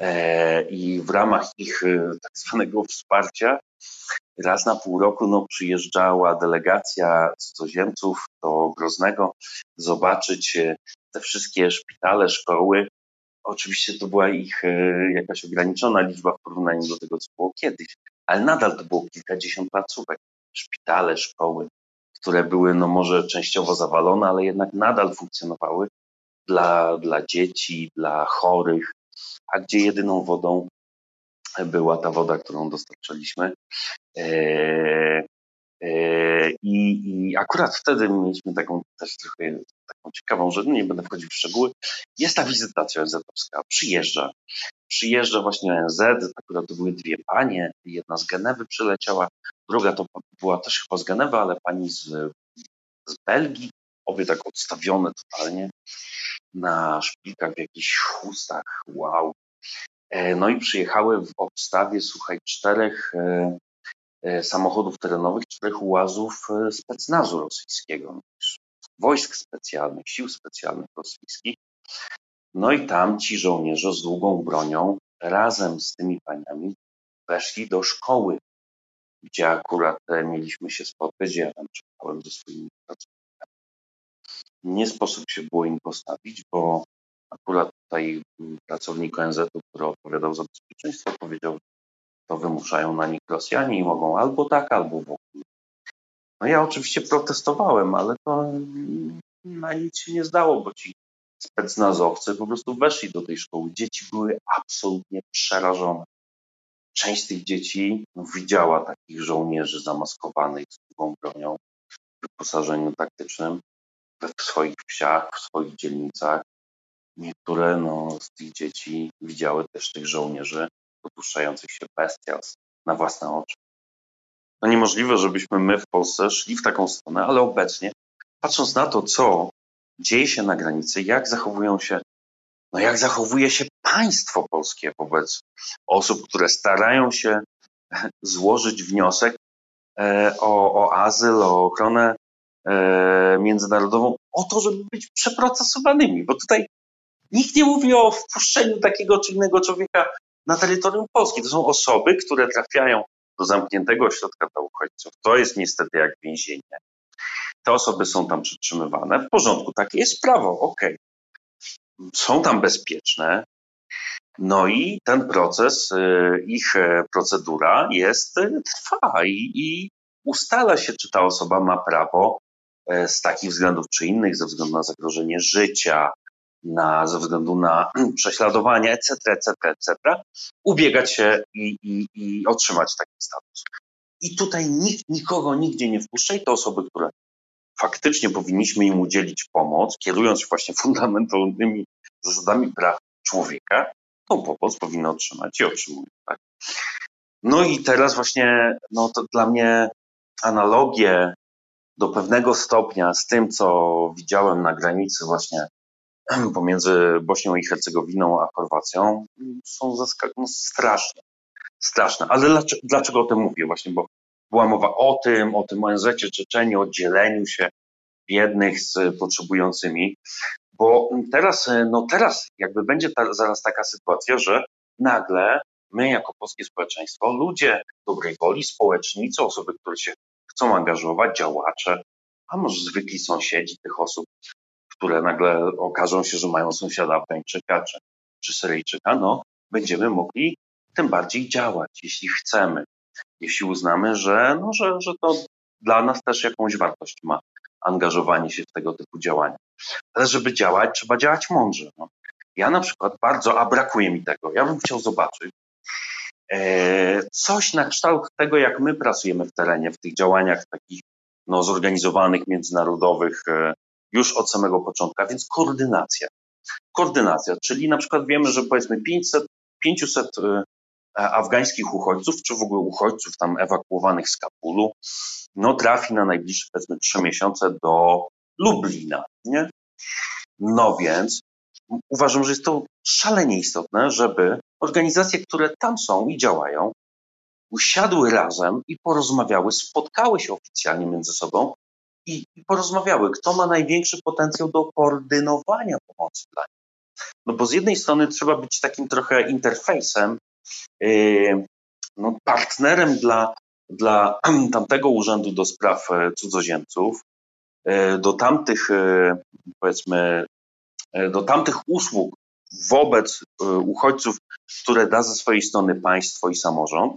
E, I w ramach ich tak zwanego wsparcia raz na pół roku no, przyjeżdżała delegacja cudzoziemców do Groznego zobaczyć te wszystkie szpitale, szkoły. Oczywiście to była ich jakaś ograniczona liczba w porównaniu do tego, co było kiedyś, ale nadal to było kilkadziesiąt placówek szpitale, szkoły, które były no może częściowo zawalone, ale jednak nadal funkcjonowały dla, dla dzieci, dla chorych, a gdzie jedyną wodą była ta woda, którą dostarczaliśmy. E, e, i, I akurat wtedy mieliśmy taką też trochę taką ciekawą rzecz, nie będę wchodził w szczegóły. Jest ta wizytacja ONZ-owska, przyjeżdża. Przyjeżdża właśnie ONZ, akurat to były dwie panie, jedna z Genewy przyleciała, druga to była też chyba z Genewy, ale pani z, z Belgii, obie tak odstawione totalnie na szpilkach w jakichś chustach, wow. E, no i przyjechały w obstawie, słuchaj, czterech e, e, samochodów terenowych, czterech ułazów specnazu rosyjskiego, wojsk specjalnych, sił specjalnych rosyjskich. No i tam ci żołnierze z długą bronią razem z tymi paniami weszli do szkoły gdzie akurat mieliśmy się spotkać, ja tam czekałem ze swoimi pracownikami. Nie sposób się było im postawić, bo akurat tutaj pracownik ONZ-u, który odpowiadał za bezpieczeństwo, powiedział, że to wymuszają na nich Rosjanie i mogą albo tak, albo w ogóle. No ja oczywiście protestowałem, ale to na nic się nie zdało, bo ci specnazowcy po prostu weszli do tej szkoły. Dzieci były absolutnie przerażone. Część z tych dzieci widziała takich żołnierzy zamaskowanych z długą bronią w wyposażeniu taktycznym w swoich wsiach, w swoich dzielnicach. Niektóre no, z tych dzieci widziały też tych żołnierzy dopuszczających się bestialstw na własne oczy. No niemożliwe, żebyśmy my w Polsce szli w taką stronę, ale obecnie, patrząc na to, co dzieje się na granicy, jak zachowują się no jak zachowuje się państwo polskie wobec osób, które starają się złożyć wniosek e, o, o azyl, o ochronę e, międzynarodową, o to, żeby być przeprocesowanymi, bo tutaj nikt nie mówi o wpuszczeniu takiego czy innego człowieka na terytorium Polski. To są osoby, które trafiają do zamkniętego ośrodka dla uchodźców. To jest niestety jak więzienie. Te osoby są tam przetrzymywane. W porządku, takie jest prawo, okej. Okay są tam bezpieczne. No i ten proces, y, ich e, procedura jest, y, trwa i, i ustala się, czy ta osoba ma prawo e, z takich względów czy innych, ze względu na zagrożenie życia, na, ze względu na prześladowanie, etc., etc., etc., ubiegać się i, i, i otrzymać taki status. I tutaj nikt nikogo nigdzie nie wpuszcza i te osoby, które faktycznie powinniśmy im udzielić pomoc, kierując się właśnie fundamentalnymi zasadami praw człowieka, tą pomoc powinny otrzymać i otrzymują. Tak? No i teraz właśnie no to dla mnie analogie do pewnego stopnia z tym, co widziałem na granicy właśnie pomiędzy Bośnią i Hercegowiną a Chorwacją są zaskak- no straszne. Straszne. Ale dlaczego, o tym mówię? Właśnie, bo była mowa o tym, o tym ONZ-cie Czeczeni, o dzieleniu się biednych z potrzebującymi, bo teraz, no teraz jakby będzie ta, zaraz taka sytuacja, że nagle my jako polskie społeczeństwo, ludzie dobrej woli, społecznicy, osoby, które się chcą angażować, działacze, a może zwykli sąsiedzi tych osób, które nagle okażą się, że mają sąsiada Afgańczyka czy, czy Syryjczyka, no będziemy mogli tym bardziej działać, jeśli chcemy jeśli uznamy, że, no, że, że to dla nas też jakąś wartość ma angażowanie się w tego typu działania. Ale żeby działać, trzeba działać mądrze. No. Ja na przykład bardzo, a brakuje mi tego, ja bym chciał zobaczyć e, coś na kształt tego, jak my pracujemy w terenie, w tych działaniach takich no, zorganizowanych, międzynarodowych e, już od samego początku, a więc koordynacja. Koordynacja, czyli na przykład wiemy, że powiedzmy 500, 500 E, afgańskich uchodźców, czy w ogóle uchodźców tam ewakuowanych z Kabulu, no trafi na najbliższe powiedzmy trzy miesiące do Lublina, nie? No więc uważam, że jest to szalenie istotne, żeby organizacje, które tam są i działają, usiadły razem i porozmawiały, spotkały się oficjalnie między sobą i, i porozmawiały, kto ma największy potencjał do koordynowania pomocy dla nich. No bo z jednej strony trzeba być takim trochę interfejsem, yy, no partnerem dla, dla tamtego urzędu do spraw e, cudzoziemców, yy, do tamtych, yy, powiedzmy, do tamtych usług wobec uchodźców, które da ze swojej strony państwo i samorząd,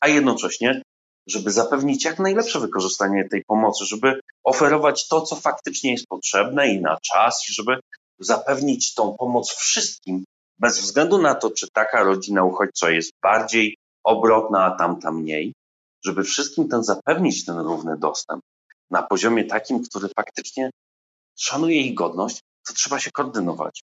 a jednocześnie, żeby zapewnić jak najlepsze wykorzystanie tej pomocy, żeby oferować to, co faktycznie jest potrzebne i na czas, i żeby zapewnić tą pomoc wszystkim, bez względu na to, czy taka rodzina uchodźcza jest bardziej obrotna, a tamta mniej, żeby wszystkim ten zapewnić ten równy dostęp na poziomie takim, który faktycznie szanuje ich godność, to trzeba się koordynować.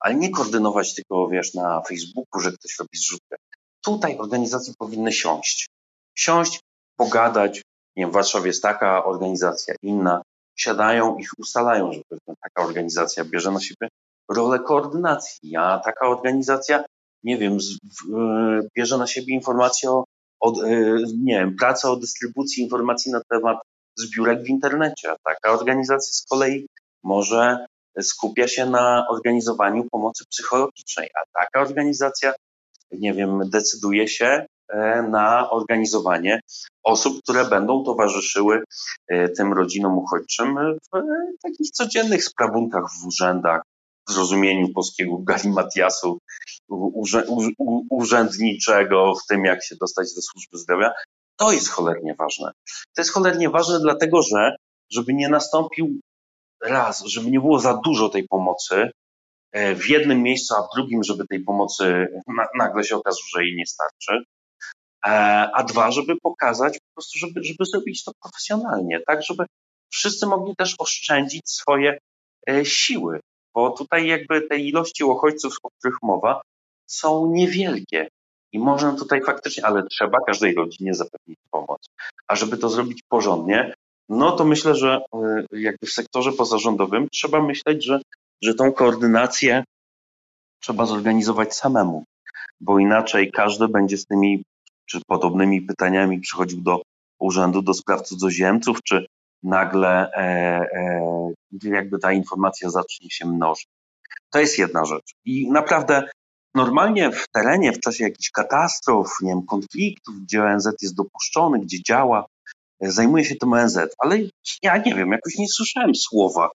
Ale nie koordynować tylko, wiesz, na Facebooku, że ktoś robi zrzutkę. Tutaj organizacje powinny siąść. Siąść, pogadać. Nie wiem, w Warszawie jest taka organizacja, inna. Siadają i ustalają, że taka organizacja bierze na siebie rolę koordynacji, a taka organizacja, nie wiem, z, w, e, bierze na siebie informacje o, o e, nie wiem, pracę o dystrybucji informacji na temat zbiórek w internecie. A taka organizacja z kolei może skupia się na organizowaniu pomocy psychologicznej, a taka organizacja nie wiem, decyduje się na organizowanie osób, które będą towarzyszyły e, tym rodzinom uchodźczym w takich codziennych sprawunkach w urzędach, w zrozumieniu polskiego galimatiasu urzędniczego, w tym jak się dostać do służby zdrowia. To jest cholernie ważne. To jest cholernie ważne dlatego, że żeby nie nastąpił raz, żeby nie było za dużo tej pomocy, E, w jednym miejscu, a w drugim, żeby tej pomocy nagle się okazało, że jej nie starczy. E, a dwa, żeby pokazać, po prostu, żeby, żeby zrobić to profesjonalnie, tak, żeby wszyscy mogli też oszczędzić swoje e, siły, bo tutaj jakby te ilości uchodźców, o których mowa, są niewielkie. I można tutaj faktycznie, ale trzeba każdej rodzinie zapewnić pomoc. A żeby to zrobić porządnie, no to myślę, że jakby w sektorze pozarządowym trzeba myśleć, że że tą koordynację trzeba zorganizować samemu, bo inaczej każdy będzie z tymi czy podobnymi pytaniami przychodził do Urzędu do Spraw Cudzoziemców, czy nagle e, e, jakby ta informacja zacznie się mnożyć. To jest jedna rzecz. I naprawdę normalnie w terenie, w czasie jakichś katastrof, nie wiem, konfliktów, gdzie ONZ jest dopuszczony, gdzie działa, e, zajmuje się tym ONZ, ale ja nie wiem, jakoś nie słyszałem słowa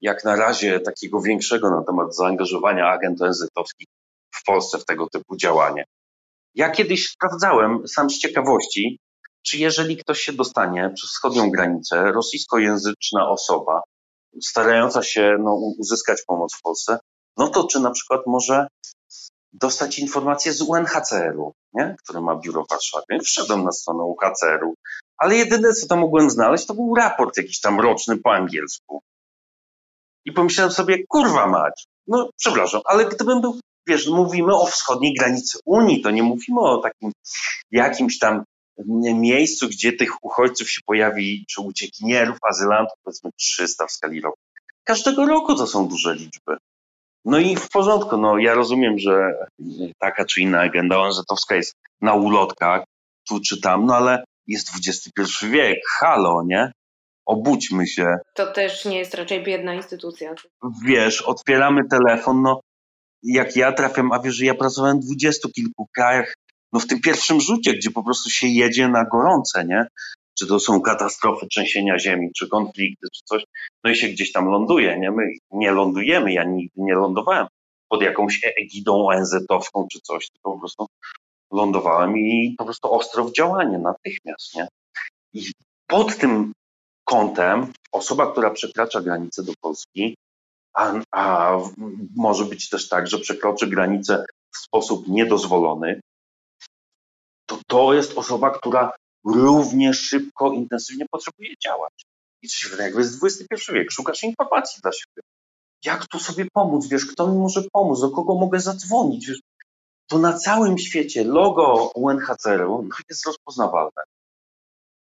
jak na razie takiego większego na temat zaangażowania agent ONZ-owskich w Polsce w tego typu działanie. Ja kiedyś sprawdzałem, sam z ciekawości, czy jeżeli ktoś się dostanie przez wschodnią granicę, rosyjskojęzyczna osoba, starająca się no, uzyskać pomoc w Polsce, no to czy na przykład może dostać informację z UNHCR-u, nie? które ma biuro w Warszawie. Wszedłem na stronę UNHCR-u, ale jedyne, co tam mogłem znaleźć, to był raport jakiś tam roczny po angielsku. I pomyślałem sobie, kurwa mać, no przepraszam, ale gdybym był, wiesz, mówimy o wschodniej granicy Unii, to nie mówimy o takim jakimś tam miejscu, gdzie tych uchodźców się pojawi, czy uciekinierów, azylantów, powiedzmy 300 w skali roku. Każdego roku to są duże liczby. No i w porządku, no ja rozumiem, że taka czy inna agenda ONZ-owska jest na ulotkach, tu czy tam, no ale jest XXI wiek, halo, nie? obudźmy się. To też nie jest raczej biedna instytucja. Wiesz, otwieramy telefon, no jak ja trafiam, a wiesz, że ja pracowałem w dwudziestu kilku krajach, no w tym pierwszym rzucie, gdzie po prostu się jedzie na gorące, nie? Czy to są katastrofy trzęsienia ziemi, czy konflikty, czy coś, no i się gdzieś tam ląduje, nie? My nie lądujemy, ja nigdy nie lądowałem pod jakąś e- egidą ONZ-owską czy coś, po prostu lądowałem i po prostu ostro w działanie natychmiast, nie? I pod tym kątem osoba, która przekracza granicę do Polski, a, a może być też tak, że przekroczy granicę w sposób niedozwolony, to to jest osoba, która równie szybko, intensywnie potrzebuje działać. I coś jakby jest XXI wiek, szukasz informacji dla siebie. Jak tu sobie pomóc, wiesz, kto mi może pomóc, do kogo mogę zadzwonić, wiesz. To na całym świecie logo UNHCR-u no, jest rozpoznawalne.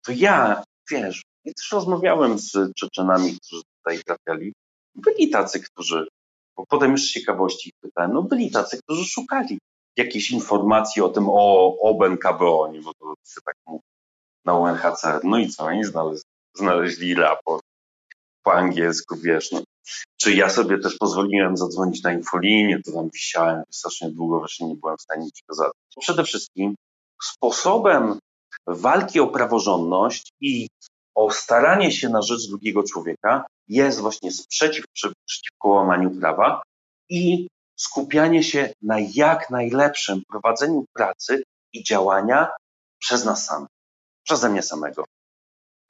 To ja, wiesz, i też rozmawiałem z Czeczenami, którzy tutaj trafiali. Byli tacy, którzy, bo potem już z ciekawości pytałem, no byli tacy, którzy szukali. jakiejś informacji o tym, o Oben KBO, bo to się tak mówi na UNHCR. No i co, oni znaleźli, znaleźli raport po angielsku, wiesz, no. Czy ja sobie też pozwoliłem zadzwonić na infolinię, to tam wisiałem strasznie długo, właśnie nie byłem w stanie niczego zadać. Przede wszystkim sposobem walki o praworządność i o staranie się na rzecz drugiego człowieka jest właśnie sprzeciw przeciwko łamaniu prawa i skupianie się na jak najlepszym prowadzeniu pracy i działania przez nas samych, przeze mnie samego.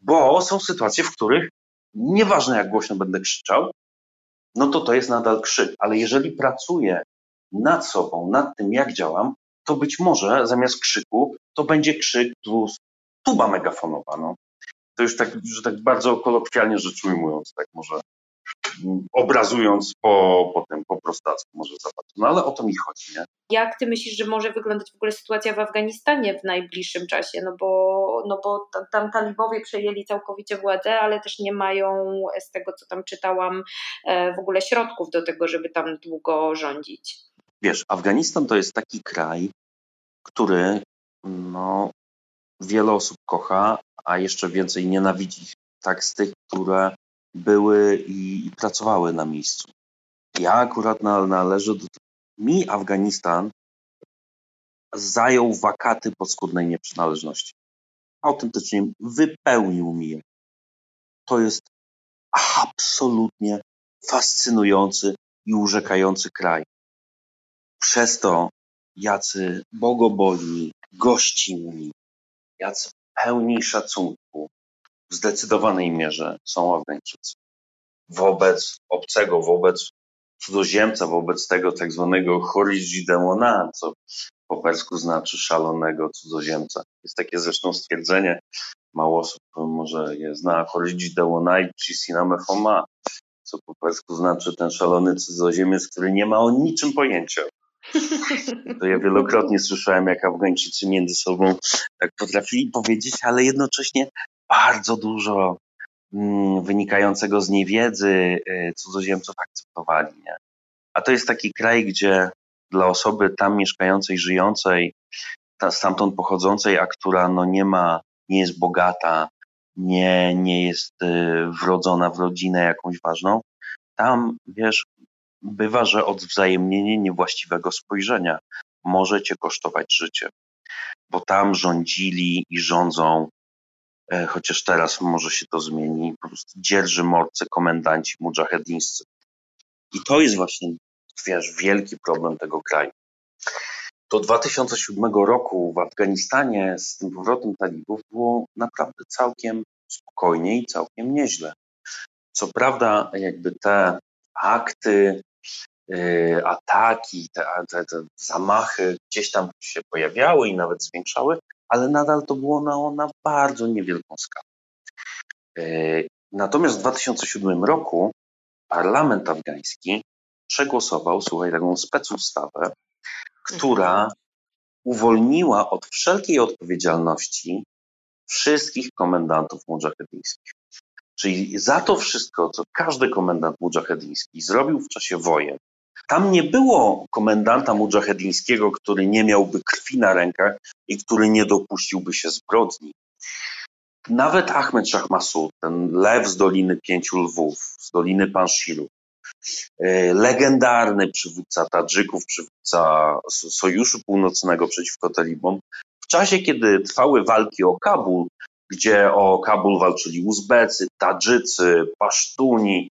Bo są sytuacje, w których nieważne jak głośno będę krzyczał, no to to jest nadal krzyk, ale jeżeli pracuję nad sobą, nad tym jak działam, to być może zamiast krzyku to będzie krzyk plus tuba megafonowa. No. To już tak, że tak bardzo kolokwialnie rzecz ujmując, tak może obrazując po, po tym, po prostacku może zobaczyć. No ale o to mi chodzi, nie? Jak ty myślisz, że może wyglądać w ogóle sytuacja w Afganistanie w najbliższym czasie? No bo, no bo tam talibowie przejęli całkowicie władzę, ale też nie mają, z tego co tam czytałam, e, w ogóle środków do tego, żeby tam długo rządzić. Wiesz, Afganistan to jest taki kraj, który no, wiele osób kocha, a jeszcze więcej nienawidzi. Tak z tych, które były i, i pracowały na miejscu. Ja akurat należę do. Mi Afganistan zajął wakaty podskórnej nieprzynależności. Autentycznie wypełnił mi je. To jest absolutnie fascynujący i urzekający kraj. Przez to, jacy bogobojni, gościnni, jacy pełni szacunku w zdecydowanej mierze są Afgańczycy. Wobec obcego, wobec cudzoziemca, wobec tego tak zwanego Horiji demona, co po persku znaczy szalonego cudzoziemca. Jest takie zresztą stwierdzenie, mało osób może je zna, Horiji demona i Cisiname Foma, co po persku znaczy ten szalony cudzoziemiec, który nie ma o niczym pojęcia. To ja wielokrotnie słyszałem, jak Afgańczycy między sobą tak potrafili powiedzieć, ale jednocześnie bardzo dużo mm, wynikającego z niewiedzy y, cudzoziemców akceptowali. Nie? A to jest taki kraj, gdzie dla osoby tam mieszkającej, żyjącej, ta, stamtąd pochodzącej, a która no nie ma, nie jest bogata, nie, nie jest y, wrodzona w rodzinę jakąś ważną, tam wiesz, bywa, że odwzajemnienie niewłaściwego spojrzenia może cię kosztować życie. Bo tam rządzili i rządzą, e, chociaż teraz może się to zmieni, po prostu dzierży morcy komendanci mujahedińscy. I to jest właśnie, wiesz, wielki problem tego kraju. Do 2007 roku w Afganistanie z tym powrotem talibów było naprawdę całkiem spokojnie i całkiem nieźle. Co prawda, jakby te akty ataki, te, te, te, zamachy gdzieś tam się pojawiały i nawet zwiększały, ale nadal to było na, na bardzo niewielką skalę. Y, natomiast w 2007 roku parlament afgański przegłosował, słuchaj, taką specustawę, która uwolniła od wszelkiej odpowiedzialności wszystkich komendantów mujaheddyńskich. Czyli za to wszystko, co każdy komendant mujaheddyński zrobił w czasie wojen, tam nie było komendanta mujahedińskiego, który nie miałby krwi na rękach i który nie dopuściłby się zbrodni. Nawet Ahmed Shah Massoud, ten lew z Doliny Pięciu Lwów, z Doliny Panshiru, e, legendarny przywódca Tadżyków, przywódca Sojuszu Północnego przeciwko talibom, w czasie, kiedy trwały walki o Kabul, gdzie o Kabul walczyli Uzbecy, Tadżycy, Pasztuni,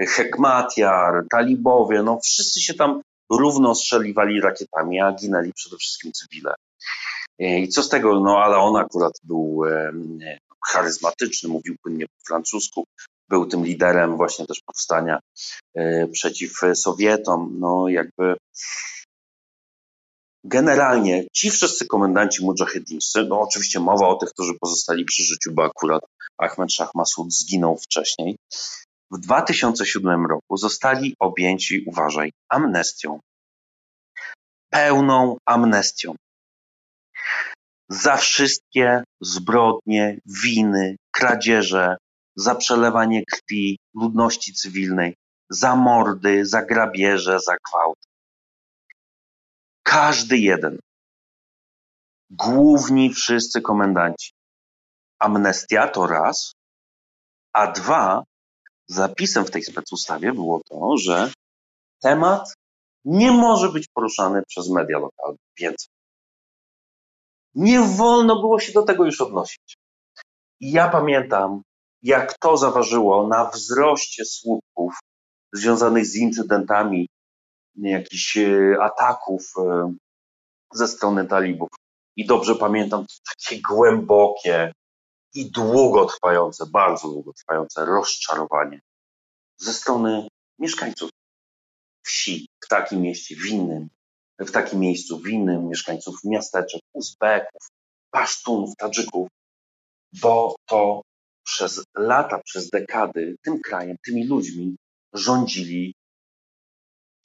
Hekmatiar, Talibowie, no wszyscy się tam równo strzeliwali rakietami, a ginęli przede wszystkim cywile. I co z tego, no ale on akurat był e, charyzmatyczny, mówił płynnie po francusku, był tym liderem właśnie też powstania e, przeciw Sowietom, no jakby Generalnie ci wszyscy komendanci mujahedińscy, no oczywiście mowa o tych, którzy pozostali przy życiu, bo akurat Ahmed Shah Massoud zginął wcześniej, w 2007 roku zostali objęci, uważaj, amnestią. Pełną amnestią. Za wszystkie zbrodnie, winy, kradzieże, za przelewanie krwi ludności cywilnej, za mordy, za grabieże, za gwałt Każdy jeden. Główni wszyscy komendanci. Amnestia to raz, a dwa, zapisem w tej specustawie było to, że temat nie może być poruszany przez media lokalne więcej. Nie wolno było się do tego już odnosić. Ja pamiętam, jak to zaważyło na wzroście słupków związanych z incydentami jakichś e, ataków e, ze strony talibów. I dobrze pamiętam takie głębokie i długotrwające, bardzo długotrwające rozczarowanie ze strony mieszkańców wsi w takim mieście, w innym, w takim miejscu, w innym, mieszkańców miasteczek, Uzbeków, Pasztunów, Tadżyków, bo to przez lata, przez dekady tym krajem, tymi ludźmi rządzili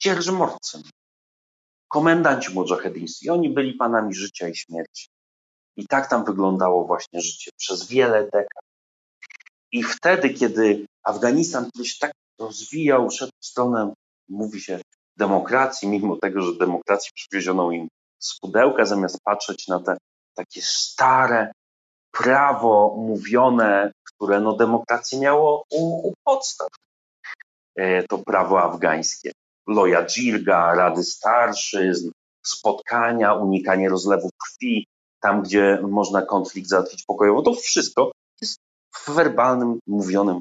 dzierżmorcy, komendanci mudżahedyńscy. Oni byli panami życia i śmierci. I tak tam wyglądało właśnie życie przez wiele dekad. I wtedy, kiedy Afganistan kiedyś tak rozwijał, szedł w stronę, mówi się, demokracji, mimo tego, że demokracji przywieziono im z pudełka, zamiast patrzeć na te takie stare prawo mówione, które no demokrację miało u, u podstaw. E, to prawo afgańskie. Loja dżirga, rady starszyzn, spotkania, unikanie rozlewów krwi, tam gdzie można konflikt załatwić pokojowo, to wszystko jest w werbalnym, mówionym,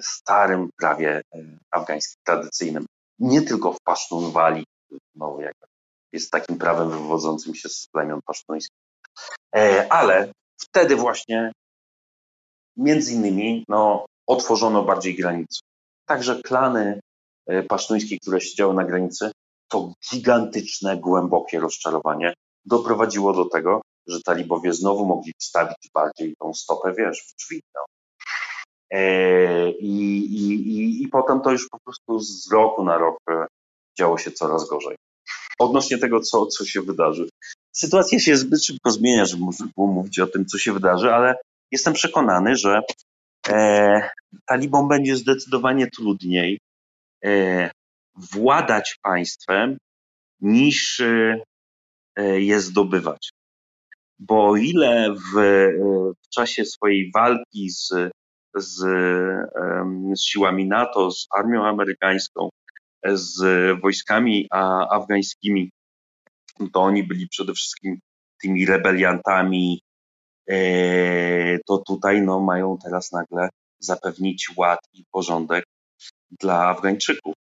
starym prawie e, afgańskim, tradycyjnym. Nie tylko w Pasztunwali, no, jak jest takim prawem wywodzącym się z plemion pasztuńskich, e, ale wtedy właśnie między innymi no, otworzono bardziej granice. Także klany e, pasztuńskie, które siedziały na granicy, to gigantyczne, głębokie rozczarowanie doprowadziło do tego, że talibowie znowu mogli wstawić bardziej tą stopę, wiesz, w drzwi. No. E, I, i, i, I potem to już po prostu z roku na rok e, działo się coraz gorzej. Odnośnie tego, co, co się wydarzy. Sytuacja się zbyt szybko zmienia, żeby można było mówić o tym, co się wydarzy, ale jestem przekonany, że e, talibom będzie zdecydowanie trudniej władać państwem niż e, e je zdobywać. Bo o ile w, e, w czasie swojej walki z, z, z siłami NATO, z armią amerykańską, z wojskami afgańskimi, to oni byli przede wszystkim tymi rebeliantami, e, to tutaj no, mają teraz nagle zapewnić ład i porządek dla Afgańczyków.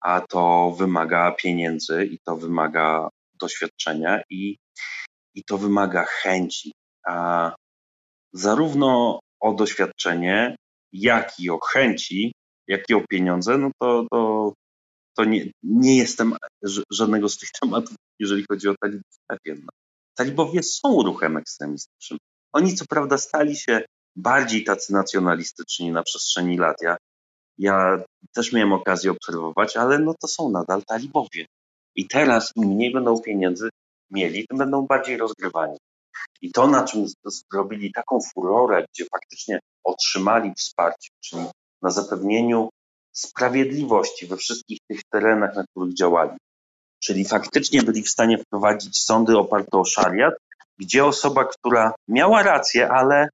A to wymaga pieniędzy i to wymaga doświadczenia i, i to wymaga chęci. A zarówno o doświadczenie, jak i o chęci, jak i o pieniądze, no to, to, to nie, nie jestem żadnego z tych tematów jeżeli chodzi o talibów pewien. Talibowie są ruchem ekstremistycznym. Oni co prawda stali się bardziej tacy nacjonalistyczni na przestrzeni lat. Ja, ja też miałem okazję obserwować, ale no to są nadal talibowie. I teraz im mniej będą pieniędzy mieli, tym będą bardziej rozgrywani. I to, na czym zrobili taką furorę, gdzie faktycznie otrzymali wsparcie, czyli na zapewnieniu sprawiedliwości we wszystkich tych terenach, na których działali, Czyli faktycznie byli w stanie wprowadzić sądy oparte o szariat, gdzie osoba, która miała rację, ale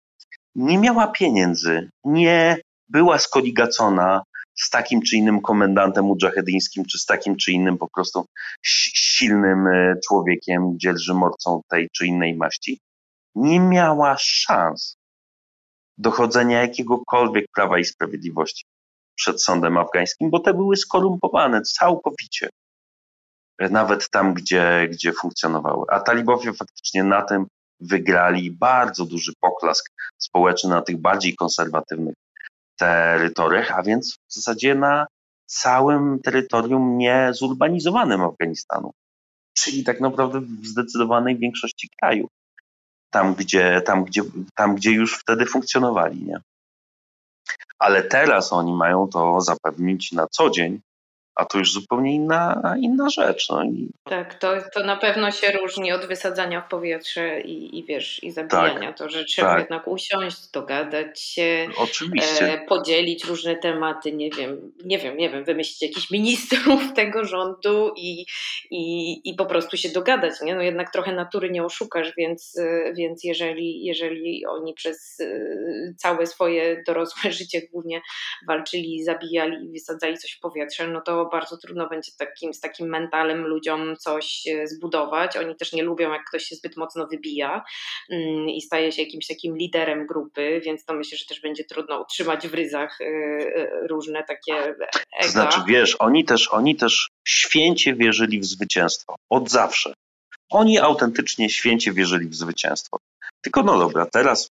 nie miała pieniędzy, nie była skoligacona z takim czy innym komendantem mudżahedyńskim, czy z takim czy innym po prostu silnym e, człowiekiem, dzierżymorcą tej czy innej maści, nie miała szans dochodzenia jakiegokolwiek prawa i sprawiedliwości przed sądem afgańskim, bo te były skorumpowane całkowicie nawet tam, gdzie, gdzie funkcjonowały. A talibowie faktycznie na tym wygrali bardzo duży poklask społeczny na tych bardziej konserwatywnych terytoriach, a więc w zasadzie na całym terytorium niezurbanizowanym Afganistanu, czyli tak naprawdę w zdecydowanej większości kraju, tam gdzie, tam gdzie, tam, gdzie już wtedy funkcjonowali. Nie? Ale teraz oni mają to zapewnić na co dzień a to już zupełnie inna, inna rzecz. No. Tak, to, to na pewno się różni od wysadzania w powietrze i, i wiesz, i zabijania. Tak, to, że trzeba tak. jednak usiąść, dogadać się, Oczywiście. E, podzielić różne tematy, nie wiem, nie wiem, nie wiem, wymyślić jakichś ministrów tego rządu i, i, i po prostu się dogadać, nie? No jednak trochę natury nie oszukasz, więc, więc jeżeli, jeżeli oni przez e, całe swoje dorosłe życie głównie walczyli, zabijali i wysadzali coś w powietrze, no to bardzo trudno będzie takim, z takim mentalem ludziom coś e, zbudować. Oni też nie lubią, jak ktoś się zbyt mocno wybija mm, i staje się jakimś takim liderem grupy, więc to myślę, że też będzie trudno utrzymać w ryzach e, e, różne takie ega. To znaczy, wiesz, oni też, oni też święcie wierzyli w zwycięstwo. Od zawsze. Oni autentycznie święcie wierzyli w zwycięstwo. Tylko no dobra, teraz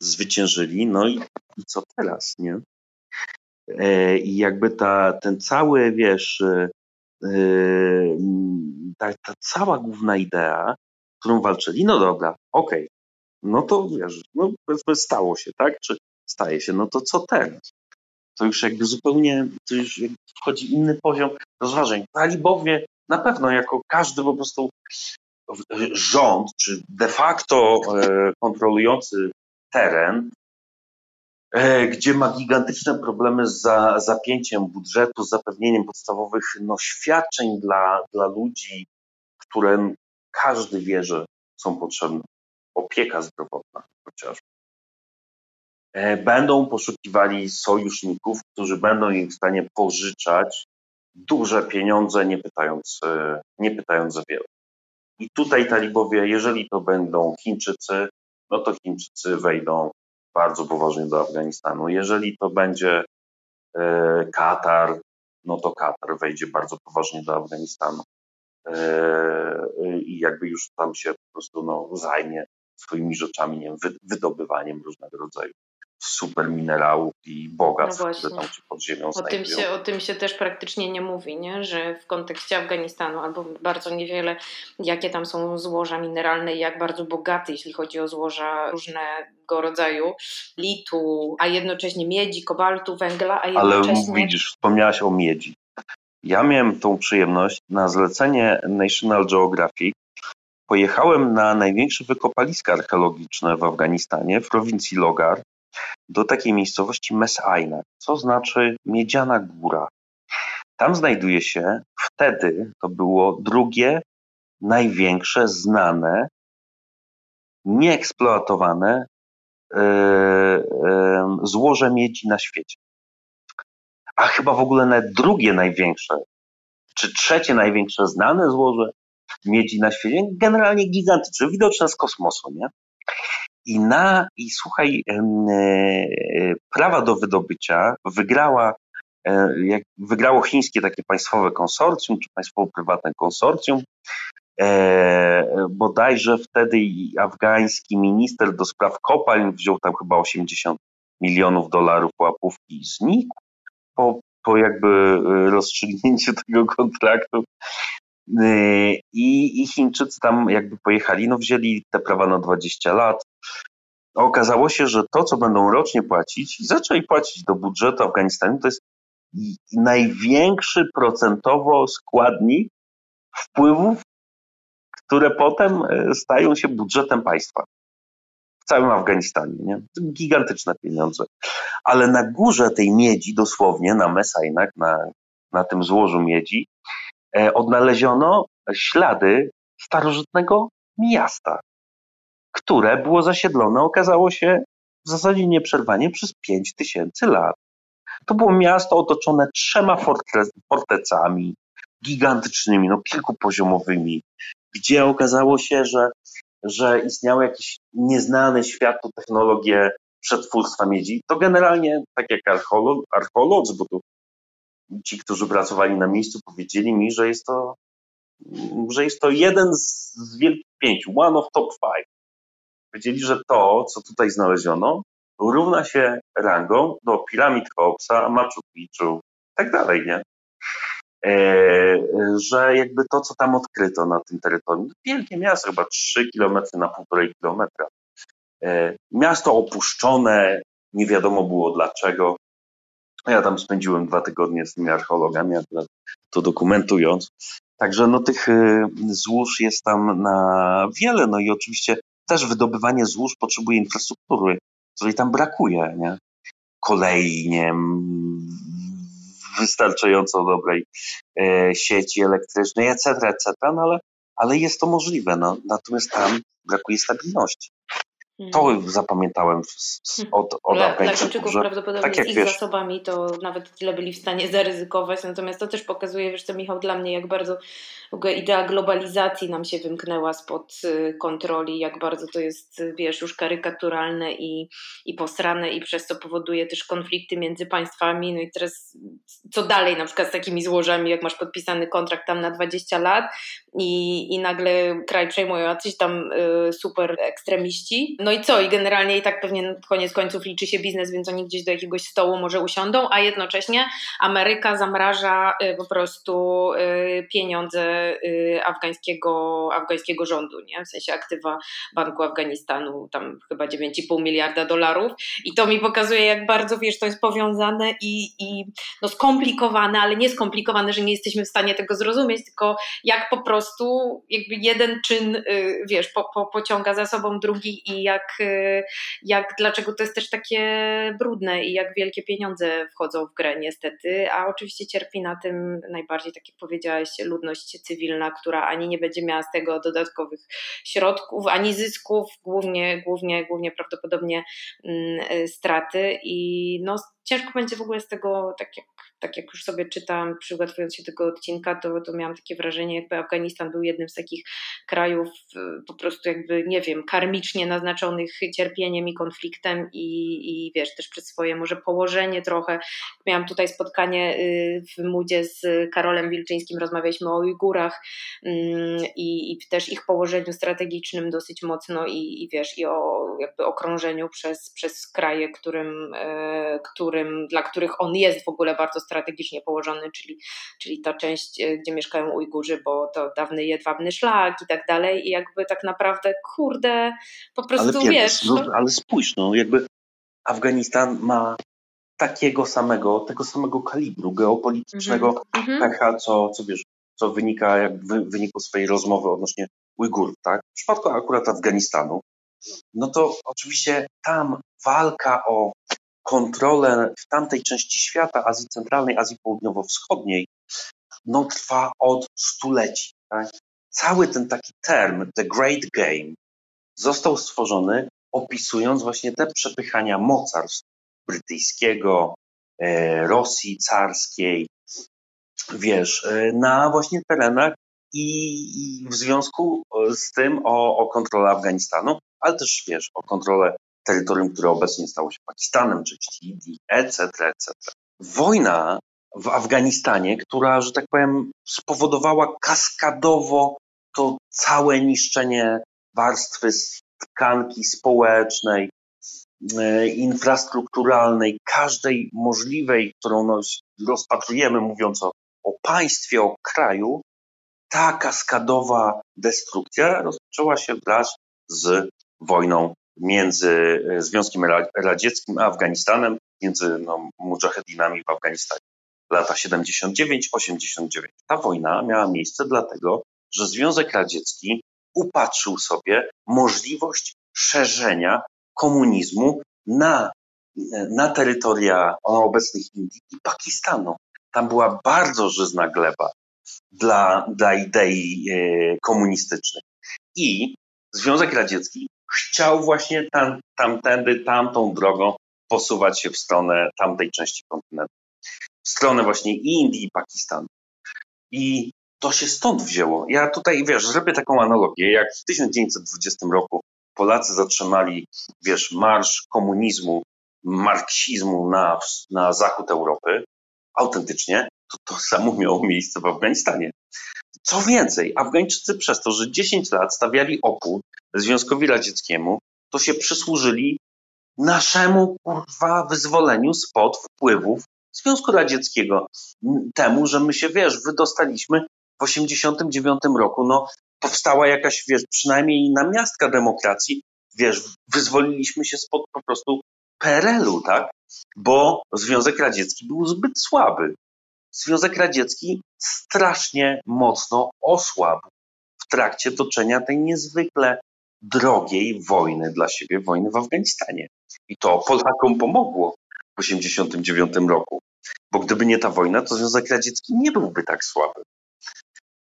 zwyciężyli, no i, i co teraz, nie? E, I jakby ta, ten cały, wiesz, e, e, ta, ta cała główna idea, którą walczyli, no dobra, okej, okay. no to wiesz, no powiedzmy stało się, tak? Czy staje się, no to co teraz? To już jakby zupełnie, to już wchodzi inny poziom rozważań. Talibowie na pewno jako każdy po prostu rząd, czy de facto kontrolujący teren, gdzie ma gigantyczne problemy z za, zapięciem budżetu, z zapewnieniem podstawowych no, świadczeń dla, dla ludzi, które każdy wie, że są potrzebne. Opieka zdrowotna chociażby. E, będą poszukiwali sojuszników, którzy będą im w stanie pożyczać duże pieniądze, nie pytając, e, nie pytając za wiele. I tutaj talibowie, jeżeli to będą Chińczycy, no to Chińczycy wejdą bardzo poważnie do Afganistanu. Jeżeli to będzie e, Katar, no to Katar wejdzie bardzo poważnie do Afganistanu e, i jakby już tam się po prostu no, zajmie swoimi rzeczami, nie wiem, wydobywaniem różnego rodzaju super minerałów i bogactw, no które tam się pod ziemią o tym się, o tym się też praktycznie nie mówi, nie? że w kontekście Afganistanu albo bardzo niewiele, jakie tam są złoża mineralne i jak bardzo bogate, jeśli chodzi o złoża różnego rodzaju, litu, a jednocześnie miedzi, kobaltu, węgla, a jednocześnie... Ale widzisz, wspomniałaś o miedzi. Ja miałem tą przyjemność na zlecenie National Geographic pojechałem na największe wykopaliska archeologiczne w Afganistanie, w prowincji Logar, do takiej miejscowości Messaina, co znaczy Miedziana Góra. Tam znajduje się, wtedy to było drugie największe znane, nieeksploatowane yy, yy, złoże miedzi na świecie. A chyba w ogóle nawet drugie największe, czy trzecie największe znane złoże miedzi na świecie, generalnie gigantyczne, widoczne z kosmosu, nie? I na, i słuchaj, e, prawa do wydobycia wygrała, e, jak wygrało chińskie takie państwowe konsorcjum, czy państwowo-prywatne konsorcjum. E, bodajże wtedy afgański minister do spraw kopalń wziął tam chyba 80 milionów dolarów łapówki i znikł po, po jakby rozstrzygnięciu tego kontraktu. I, I Chińczycy tam jakby pojechali, no wzięli te prawa na 20 lat, okazało się, że to, co będą rocznie płacić, i zaczęli płacić do budżetu Afganistanu, to jest największy procentowo składnik wpływów, które potem e, stają się budżetem państwa. W całym Afganistanie, nie? Gigantyczne pieniądze. Ale na górze tej miedzi, dosłownie na Mesajnach, na, na tym złożu miedzi, e, odnaleziono ślady starożytnego miasta które było zasiedlone, okazało się w zasadzie nieprzerwanie przez 5 tysięcy lat. To było miasto otoczone trzema fortecami gigantycznymi, no kilkupoziomowymi, gdzie okazało się, że, że istniały jakieś nieznane światu technologie przetwórstwa miedzi. To generalnie, tak jak archeolodzy, bo tu ci, którzy pracowali na miejscu, powiedzieli mi, że jest to, że jest to jeden z wielkich pięciu, one of top five. Powiedzieli, że to, co tutaj znaleziono, równa się rangą do piramid Cheopsa, Machu Picchu i tak dalej, nie? E, że jakby to, co tam odkryto na tym terytorium, wielkie miasto, chyba 3 km na 1,5 km. E, miasto opuszczone, nie wiadomo było dlaczego. Ja tam spędziłem dwa tygodnie z tymi archeologami, akurat to dokumentując. Także no, tych y, złóż jest tam na wiele. No i oczywiście też wydobywanie złóż potrzebuje infrastruktury, której tam brakuje. Nie? Kolei, nie wystarczająco dobrej e, sieci elektrycznej, etc., etc., no ale, ale jest to możliwe. No. Natomiast tam brakuje stabilności. To mhm. zapamiętałem mhm. od, od Dla, Afgańczyków że, prawdopodobnie tak z ich wiesz, zasobami to nawet tyle byli w stanie zaryzykować, natomiast to też pokazuje, wiesz co Michał, dla mnie jak bardzo w ogóle idea globalizacji nam się wymknęła spod y, kontroli, jak bardzo to jest, wiesz, już karykaturalne i, i posrane i przez co powoduje też konflikty między państwami. No i teraz co dalej na przykład z takimi złożami, jak masz podpisany kontrakt tam na 20 lat i, i nagle kraj przejmują jacyś tam y, super ekstremiści. No i co? I generalnie i tak pewnie koniec końców liczy się biznes, więc oni gdzieś do jakiegoś stołu może usiądą, a jednocześnie Ameryka zamraża y, po prostu y, pieniądze Y, afgańskiego, afgańskiego rządu, nie? w sensie aktywa Banku Afganistanu, tam chyba 9,5 miliarda dolarów. I to mi pokazuje, jak bardzo wiesz, to jest powiązane i, i no skomplikowane, ale nie skomplikowane, że nie jesteśmy w stanie tego zrozumieć, tylko jak po prostu jakby jeden czyn, wiesz, po, po, pociąga za sobą drugi i jak, y, jak dlaczego to jest też takie brudne i jak wielkie pieniądze wchodzą w grę niestety, a oczywiście cierpi na tym najbardziej, tak jak powiedziałaś, ludność cywilna, która ani nie będzie miała z tego dodatkowych środków, ani zysków, głównie, głównie, głównie prawdopodobnie mm, straty. I no, ciężko będzie w ogóle z tego, tak jak tak jak już sobie czytam, przygotowując się tego odcinka, to, to miałam takie wrażenie, jakby Afganistan był jednym z takich krajów y, po prostu jakby, nie wiem, karmicznie naznaczonych cierpieniem i konfliktem i, i wiesz, też przez swoje może położenie trochę. Miałam tutaj spotkanie y, w Mudzie z Karolem Wilczyńskim, rozmawialiśmy o Ujgurach mm, i, i też ich położeniu strategicznym dosyć mocno i, i wiesz, i o jakby okrążeniu przez, przez kraje, którym, y, którym, dla których on jest w ogóle bardzo strategicznie położony, czyli, czyli ta część, e, gdzie mieszkają Ujgurzy, bo to dawny jedwabny szlak i tak dalej i jakby tak naprawdę, kurde, po prostu ale wiesz. No, no, ale spójrz, no jakby Afganistan ma takiego samego, tego samego kalibru geopolitycznego mm pecha, co, co wiesz, co wynika jak w wyniku swojej rozmowy odnośnie Ujgurów, tak? W przypadku akurat Afganistanu, no to oczywiście tam walka o kontrolę w tamtej części świata, Azji Centralnej, Azji Południowo-Wschodniej, no trwa od stuleci. Tak? Cały ten taki term, the great game, został stworzony opisując właśnie te przepychania mocarstw brytyjskiego, e, Rosji carskiej, wiesz, e, na właśnie terenach i, i w związku z tym o, o kontrolę Afganistanu, ale też wiesz, o kontrolę terytorium, które obecnie stało się Pakistanem, czy Indii, etc., etc. Wojna w Afganistanie, która, że tak powiem, spowodowała kaskadowo to całe niszczenie warstwy tkanki społecznej, e, infrastrukturalnej, każdej możliwej, którą no, rozpatrujemy, mówiąc o, o państwie, o kraju, ta kaskadowa destrukcja rozpoczęła się wraz z wojną między e, Związkiem Radzieckim a Afganistanem, między no, mujahedinami w Afganistanie. Lata 79-89. Ta wojna miała miejsce dlatego, że Związek Radziecki upatrzył sobie możliwość szerzenia komunizmu na, na terytoria obecnych Indii i Pakistanu. Tam była bardzo żyzna gleba dla, dla idei e, komunistycznych. I Związek Radziecki chciał właśnie tam, tamtędy, tamtą drogą posuwać się w stronę tamtej części kontynentu. W stronę właśnie Indii, i Pakistanu. I to się stąd wzięło. Ja tutaj, wiesz, zrobię taką analogię, jak w 1920 roku Polacy zatrzymali, wiesz, marsz komunizmu, marksizmu na, na zachód Europy, autentycznie, to to samo miało miejsce w Afganistanie. Co więcej, Afgańczycy przez to, że 10 lat stawiali opór Związkowi Radzieckiemu, to się przysłużyli naszemu kurwa wyzwoleniu spod wpływów Związku Radzieckiego. Temu, że my się, wiesz, wydostaliśmy w 89 roku, no powstała jakaś, wiesz, przynajmniej namiastka demokracji, wiesz, wyzwoliliśmy się spod po prostu PRL-u, tak? Bo Związek Radziecki był zbyt słaby. Związek Radziecki strasznie mocno osłabł w trakcie toczenia tej niezwykle drogiej wojny dla siebie, wojny w Afganistanie. I to Polakom pomogło w 1989 roku. Bo gdyby nie ta wojna, to Związek Radziecki nie byłby tak słaby.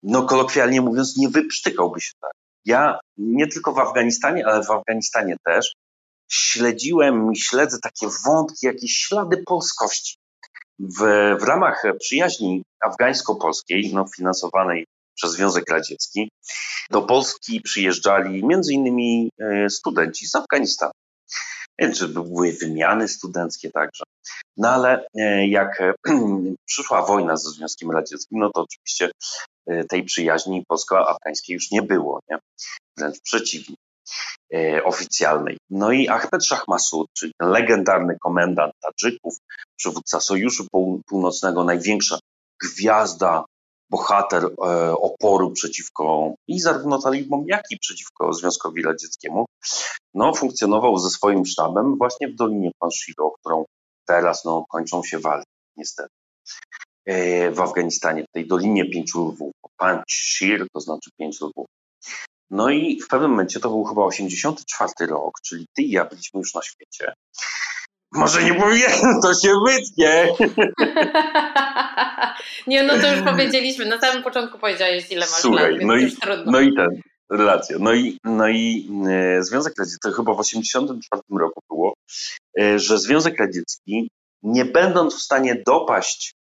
No kolokwialnie mówiąc, nie wyprztykałby się tak. Ja nie tylko w Afganistanie, ale w Afganistanie też śledziłem i śledzę takie wątki, jakieś ślady polskości. W, w ramach przyjaźni afgańsko-polskiej, no, finansowanej przez Związek Radziecki, do Polski przyjeżdżali innymi e, studenci z Afganistanu. Czy były wymiany studenckie także. No ale e, jak e, przyszła wojna ze Związkiem Radzieckim, no to oczywiście tej przyjaźni polsko-afgańskiej już nie było, nie? wręcz przeciwnie. E, oficjalnej. No i Ahmed Shah Massoud, czyli legendarny komendant Tadżyków, przywódca Sojuszu Północnego, największa gwiazda, bohater e, oporu przeciwko i zarówno talibom, jak i przeciwko Związkowi Radzieckiemu, no, funkcjonował ze swoim sztabem właśnie w Dolinie Panshiro, którą teraz no, kończą się walki, niestety e, w Afganistanie, w tej Dolinie Pięciu Lwów. Panshir to znaczy pięć lwów. No i w pewnym momencie, to był chyba 84 rok, czyli ty i ja byliśmy już na świecie. Może nie powinienem, to się wytnie. nie, no to już powiedzieliśmy. Na samym początku powiedziałeś, ile masz Słuchaj, lat, no i, no i ten, relacja. No i, no i e, Związek Radziecki, to chyba w 84 roku było, e, że Związek Radziecki, nie będąc w stanie dopaść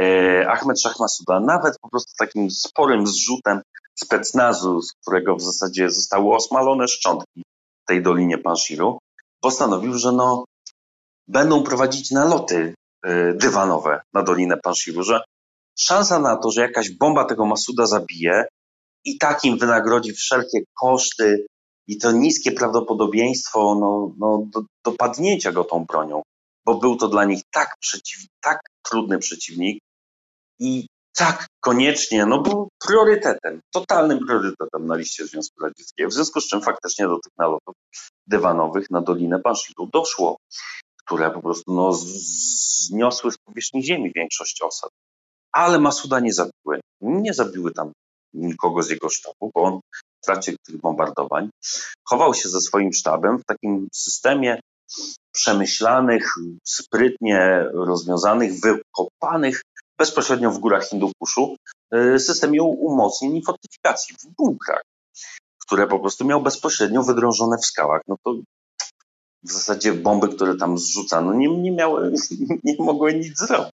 e, Ahmed Shah Masuda, nawet po prostu takim sporym zrzutem specnazu, z którego w zasadzie zostały osmalone szczątki w tej Dolinie Panshiru, postanowił, że no, będą prowadzić naloty y, dywanowe na Dolinę Panshiru, że szansa na to, że jakaś bomba tego Masuda zabije i takim wynagrodzi wszelkie koszty i to niskie prawdopodobieństwo no, no, do, dopadnięcia go tą bronią, bo był to dla nich tak, przeciw, tak trudny przeciwnik i tak, koniecznie, no był priorytetem, totalnym priorytetem na liście Związku Radzieckiego, w związku z czym faktycznie do tych nalotów dywanowych na Dolinę Banshiru doszło, które po prostu no, zniosły z powierzchni ziemi większość osad. Ale Masuda nie zabiły. Nie zabiły tam nikogo z jego sztabu, bo on w trakcie tych bombardowań chował się ze swoim sztabem w takim systemie przemyślanych, sprytnie rozwiązanych, wykopanych bezpośrednio w górach Hindukuszu y, systemie umocnień i fortyfikacji w bunkrach, które po prostu miał bezpośrednio wydrążone w skałach. No to w zasadzie bomby, które tam zrzucano, nie, nie miały, nie mogły nic zrobić.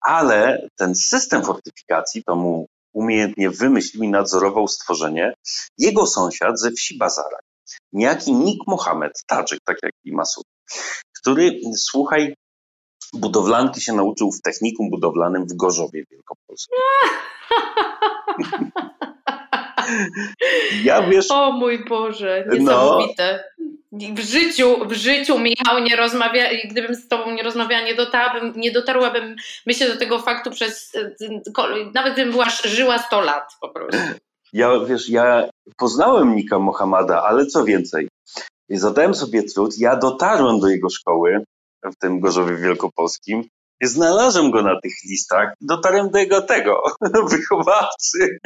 Ale ten system fortyfikacji to mu umiejętnie wymyślił i nadzorował stworzenie jego sąsiad ze wsi Bazara. Niejaki Nik Mohamed, Tadżyk, tak jak i Masud, który, słuchaj, budowlanki się nauczył w technikum budowlanym w Gorzowie Wielkopolskim. Ja wiesz... O mój Boże, no. niesamowite. No, w życiu, w życiu Michał nie rozmawia, gdybym z tobą nie rozmawiała, nie dotarłabym, nie dotarłabym myślę do tego faktu przez, nawet gdybym była, żyła 100 lat po prostu. Ja, wiesz, ja poznałem Nika Mohamada, ale co więcej, zadałem sobie trud, ja dotarłem do jego szkoły, w tym Gorzowie Wielkopolskim. Znalazłem go na tych listach, dotarłem do jego tego, wychowawcy.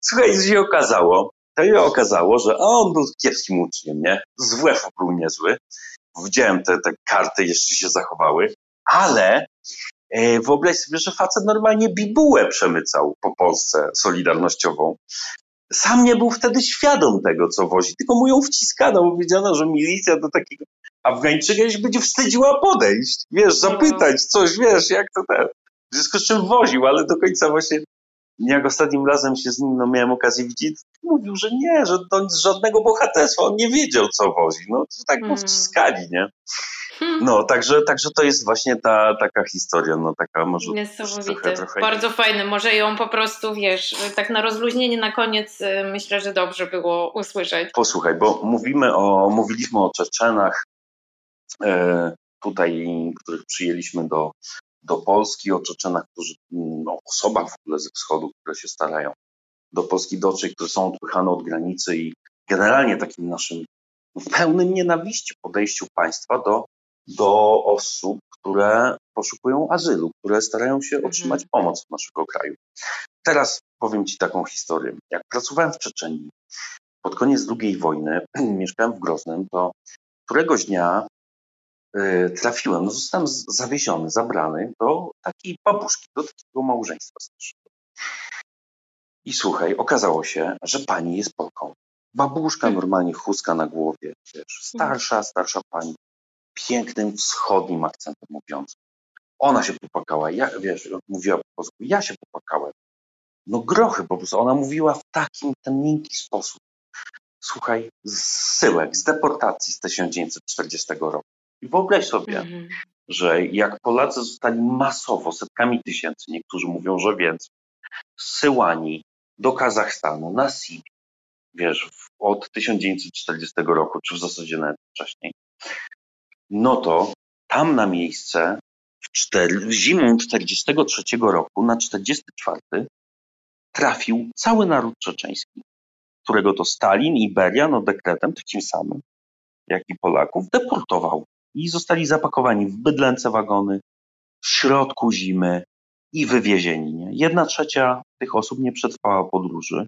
Słuchaj, się okazało? To się okazało, że on był kiepskim uczniem, nie? Z WF był niezły. Widziałem te, te karty, jeszcze się zachowały, ale e, wyobraź sobie, że facet normalnie bibułę przemycał po Polsce solidarnościową. Sam nie był wtedy świadom tego, co wozi, tylko mu ją wciskano, bo wiedziano, że milicja do takiego Afgańczyka się będzie wstydziła podejść, wiesz, zapytać coś, wiesz, jak to ten. W związku z czym woził, ale do końca właśnie, jak ostatnim razem się z nim no, miałem okazję widzieć, mówił, że nie, że to z żadnego bohaterstwa, on nie wiedział, co wozi. No to tak mm. wciskali, nie? Hmm. No, także, także to jest właśnie ta taka historia, no taka może Niesamowite, trochę, bardzo fajne, może ją po prostu, wiesz, tak na rozluźnienie na koniec y, myślę, że dobrze było usłyszeć. Posłuchaj, bo mówimy o, mówiliśmy o Czeczenach, tutaj, których przyjęliśmy do, do Polski, o Czeczenach, którzy, no, osobach w ogóle ze wschodu, które się starają do Polski dotrzeć, które są odpychane od granicy i generalnie takim naszym w pełnym nienawiści podejściu państwa do, do osób, które poszukują azylu, które starają się otrzymać pomoc w naszego kraju. Teraz powiem Ci taką historię. Jak pracowałem w Czeczeniu pod koniec II wojny, mieszkałem w Groznem, to któregoś dnia trafiłem, no zostałem zawieziony, zabrany do takiej babuszki, do takiego małżeństwa starszego. I słuchaj, okazało się, że pani jest Polką. Babuszka hmm. normalnie chustka na głowie, wiesz, starsza, starsza pani, pięknym wschodnim akcentem mówiąc. Ona się popłakała, ja, wiesz, mówiła po polsku, ja się popłakałem. No grochy po prostu, ona mówiła w takim, ten miękki sposób. Słuchaj, zsyłek, z deportacji z 1940 roku. I wyobraź sobie, -hmm. że jak Polacy zostali masowo, setkami tysięcy, niektórzy mówią, że więcej, zsyłani do Kazachstanu, na Sibir, wiesz, od 1940 roku, czy w zasadzie nawet wcześniej, no to tam na miejsce w, cztery, w zimą 43 roku na 44 trafił cały naród czeczeński, którego to Stalin i Beria, no dekretem takim samym, jak i Polaków, deportował i zostali zapakowani w bydlęce wagony w środku zimy i wywiezieni. Nie? Jedna trzecia tych osób nie przetrwała podróży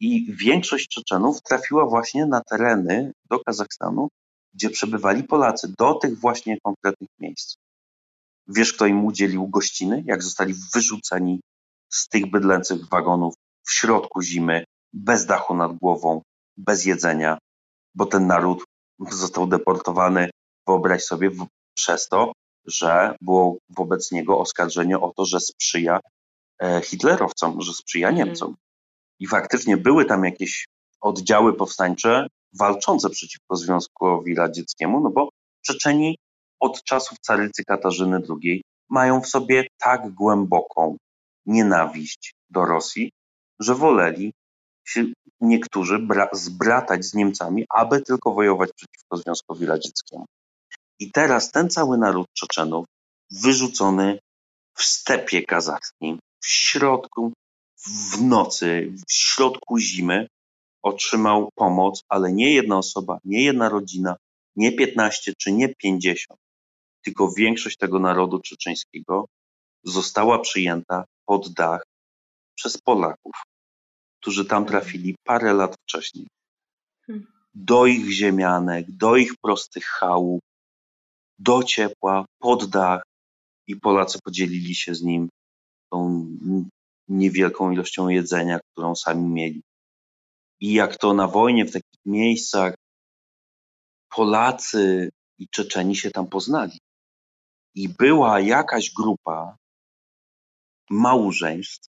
i większość Czeczenów trafiła właśnie na tereny do Kazachstanu, gdzie przebywali Polacy, do tych właśnie konkretnych miejsc. Wiesz, kto im udzielił gościny, jak zostali wyrzuceni z tych bydlęcych wagonów w środku zimy, bez dachu nad głową, bez jedzenia, bo ten naród został deportowany, wyobraź sobie, przez to, że było wobec niego oskarżenie o to, że sprzyja e, hitlerowcom, że sprzyja mhm. Niemcom. I faktycznie były tam jakieś oddziały powstańcze walczące przeciwko Związkowi Radzieckiemu, no bo Czeczeni od czasów carycy Katarzyny II mają w sobie tak głęboką nienawiść do Rosji, że woleli się niektórzy bra zbratać z Niemcami, aby tylko wojować przeciwko Związkowi Radzieckiemu. I teraz ten cały naród Czeczenów wyrzucony w stepie kazachskim, w środku, w nocy, w środku zimy, otrzymał pomoc, ale nie jedna osoba, nie jedna rodzina, nie 15 czy nie 50, tylko większość tego narodu czeczeńskiego została przyjęta pod dach przez Polaków, którzy tam trafili parę lat wcześniej. Hmm. Do ich ziemianek, do ich prostych chałup, do ciepła, pod dach i Polacy podzielili się z nim tą niewielką ilością jedzenia, którą sami mieli. I jak to na wojnie w takich miejscach Polacy i Czeczeni się tam poznali. I była jakaś grupa małżeństw,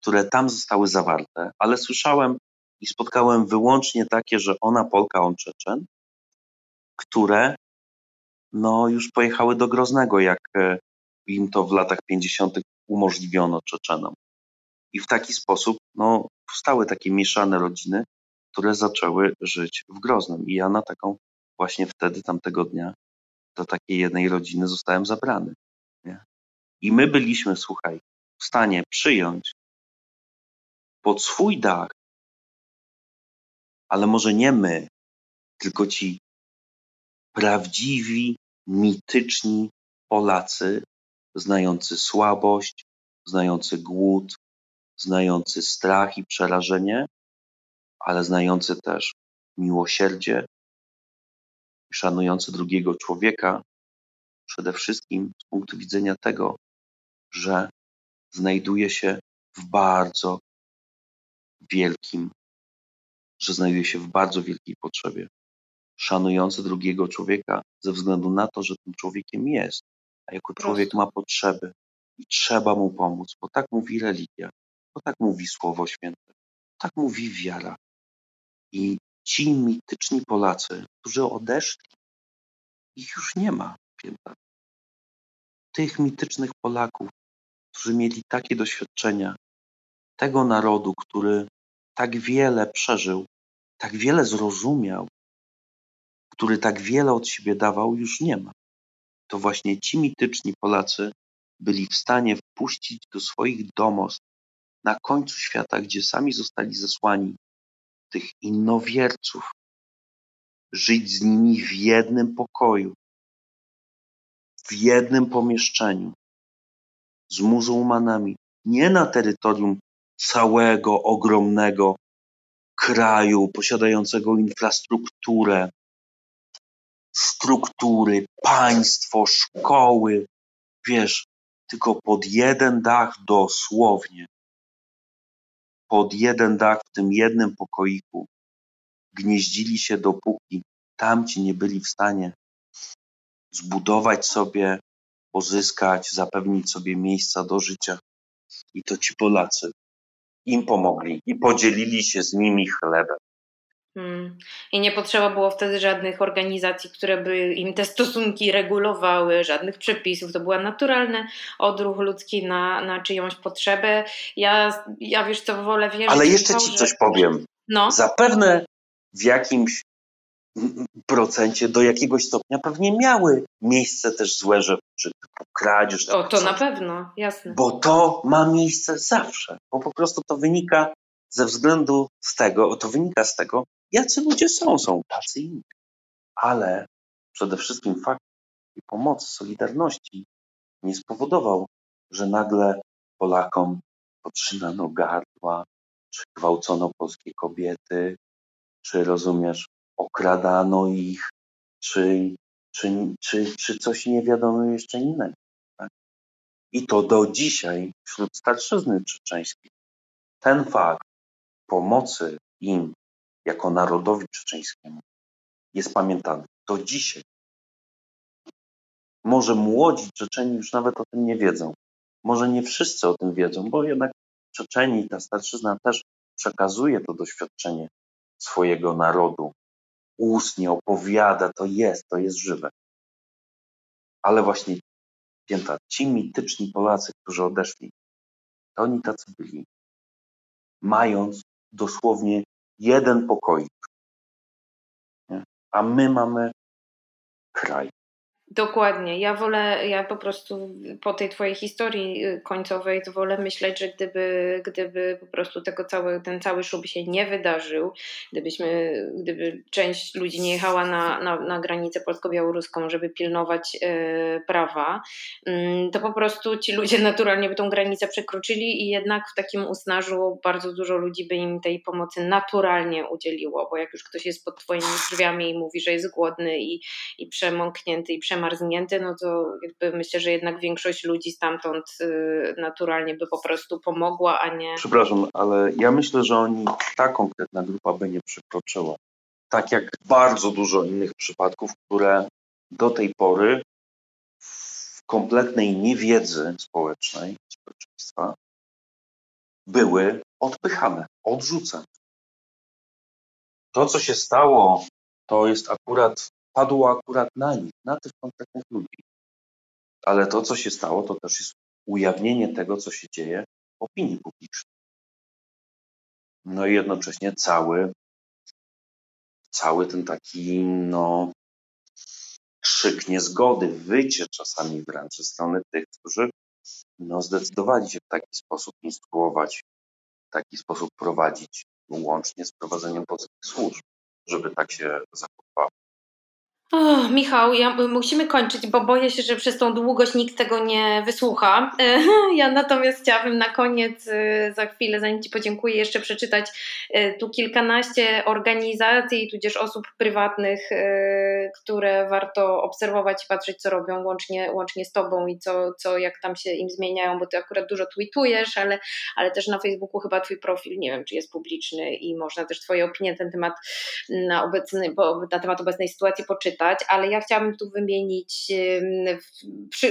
które tam zostały zawarte, ale słyszałem i spotkałem wyłącznie takie, że ona Polka, on Czeczen, które no już pojechały do Groznego, jak e, im to w latach 50. umożliwiono Czeczenom. I w taki sposób no, powstały takie mieszane rodziny, które zaczęły żyć w Groznem. I ja na taką właśnie wtedy, tamtego dnia, do takiej jednej rodziny zostałem zabrany. Nie? I my byliśmy, słuchaj, w stanie przyjąć pod swój dach, ale może nie my, tylko ci prawdziwi, mityczni Polacy, znający słabość, znający głód, znający strach i przerażenie, ale znający też miłosierdzie szanujący drugiego człowieka, przede wszystkim z punktu widzenia tego, że znajduje się w bardzo wielkim, że znajduje się w bardzo wielkiej potrzebie. Szanujący drugiego człowieka ze względu na to, że tym człowiekiem jest, a jako człowiek ma potrzeby i trzeba mu pomóc, bo tak mówi religia, bo tak mówi Słowo Święte, tak mówi wiara. I ci mityczni Polacy, którzy odeszli, ich już nie ma, pięta. Tych mitycznych Polaków, którzy mieli takie doświadczenia, tego narodu, który tak wiele przeżył, tak wiele zrozumiał, który tak wiele od siebie dawał, już nie ma. To właśnie ci mityczni Polacy byli w stanie wpuścić do swoich domostw na końcu świata, gdzie sami zostali zesłani, tych innowierców, żyć z nimi w jednym pokoju, w jednym pomieszczeniu, z muzułmanami, nie na terytorium całego ogromnego kraju posiadającego infrastrukturę, struktury, państwo, szkoły, wiesz, tylko pod jeden dach dosłownie. Pod jeden dach w tym jednym pokoiku gnieździli się dopóki tamci nie byli w stanie zbudować sobie, pozyskać, zapewnić sobie miejsca do życia. I to ci Polacy im pomogli i podzielili się z nimi chlebem. Hmm. I nie potrzeba było wtedy żadnych organizacji, które by im te stosunki regulowały, żadnych przepisów. To był naturalny odruch ludzki na, na czyjąś potrzebę. Ja, ja wiesz co, wolę wierzyć. Ale jeszcze ci coś powiem. No. Zapewne w jakimś procencie do jakiegoś stopnia pewnie miały miejsce też złe rzeczy, typu kradzież. O, to na pewno, jasne. Bo to ma miejsce zawsze, bo po prostu to wynika ze względu z tego, to wynika z tego, jacy ludzie są, są tacy inni. Ale przede wszystkim fakt pomocy, solidarności nie spowodował, że nagle Polakom podszynano gardła, czy gwałcono polskie kobiety, czy rozumiesz, okradano ich, czy, czy, czy, czy coś nie wiadomo jeszcze innego. Tak? I to do dzisiaj wśród starszyzny czeczeńskiej ten fakt pomocy im jako narodowi czeczeńskiemu jest pamiętany do dzisiaj. Może młodzi Czeczeni już nawet o tym nie wiedzą. Może nie wszyscy o tym wiedzą, bo jednak Czeczeni, ta starszyzna też przekazuje to doświadczenie swojego narodu. Ustnie opowiada, to jest, to jest żywe. Ale właśnie pięta, ci mityczni Polacy, którzy odeszli, to oni tacy byli. Mając dosłownie jeden pokoik. A my mamy kraj. Dokładnie. Ja wolę, ja po prostu po tej twojej historii y, końcowej, to wolę myśleć, że gdyby, gdyby po prostu tego cały, ten cały szub się nie wydarzył, gdybyśmy, gdyby część ludzi nie jechała na, na, na granicę polsko-białoruską, żeby pilnować e, prawa, mm, to po prostu ci ludzie naturalnie by tą granicę przekroczyli i jednak w takim usnażu bardzo dużo ludzi by im tej pomocy naturalnie udzieliło, bo jak już ktoś jest pod twoimi drzwiami i mówi, że jest głodny i, i przemąknięty i przemąknięty, przemarznięty, no to jakby myślę, że jednak większość ludzi stamtąd y, naturalnie by po prostu pomogła, a nie. Przepraszam, ale ja myślę, że oni, ta konkretna grupa by nie przekroczyła. Tak jak bardzo dużo innych przypadków, które do tej pory w kompletnej niewiedzy społecznej, społeczeństwa, były odpychane, odrzucane. To, co się stało, to jest akurat padło akurat na nich, na tych konkretnych ludzi. Ale to, co się stało, to też jest ujawnienie tego, co się dzieje w opinii publicznej. No i jednocześnie cały, cały ten taki, no, krzyk niezgody, wycie czasami wręcz ze strony tych, którzy no, zdecydowali się w taki sposób instruować, w taki sposób prowadzić, łącznie z prowadzeniem polskich służb, żeby tak się zachowało. Oh, Michał, ja, musimy kończyć, bo boję się, że przez tą długość nikt tego nie wysłucha. Ja natomiast chciałabym na koniec, y, za chwilę, zanim Ci podziękuję, jeszcze przeczytać y, tu kilkanaście organizacji, tudzież osób prywatnych, y, które warto obserwować i patrzeć, co robią, łącznie, łącznie z Tobą i co, co, jak tam się im zmieniają, bo Ty akurat dużo tweetujesz, ale, ale też na Facebooku chyba Twój profil, nie wiem, czy jest publiczny i można też Twoje opinie na temat, na, obecny, na temat obecnej sytuacji poczytać ale ja chciałabym tu wymienić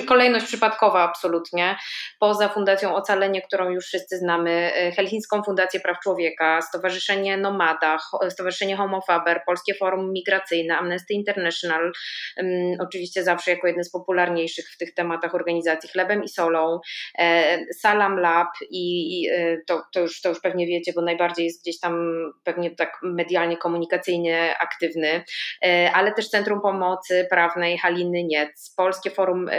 kolejność przypadkowa absolutnie, poza Fundacją Ocalenie, którą już wszyscy znamy, e, Helsińską Fundację Praw Człowieka, Stowarzyszenie Nomada, Stowarzyszenie Homofaber, Polskie Forum Migracyjne, Amnesty International, oczywiście zawsze jako jedne z popularniejszych w tych tematach organizacji Chlebem i Solą, e, Salam Lab i e, to, to, już, to już pewnie wiecie, bo najbardziej jest gdzieś tam pewnie tak medialnie, komunikacyjnie aktywny, ale też Centrum Centrum Pomocy Prawnej Haliny Niec, Polskie Forum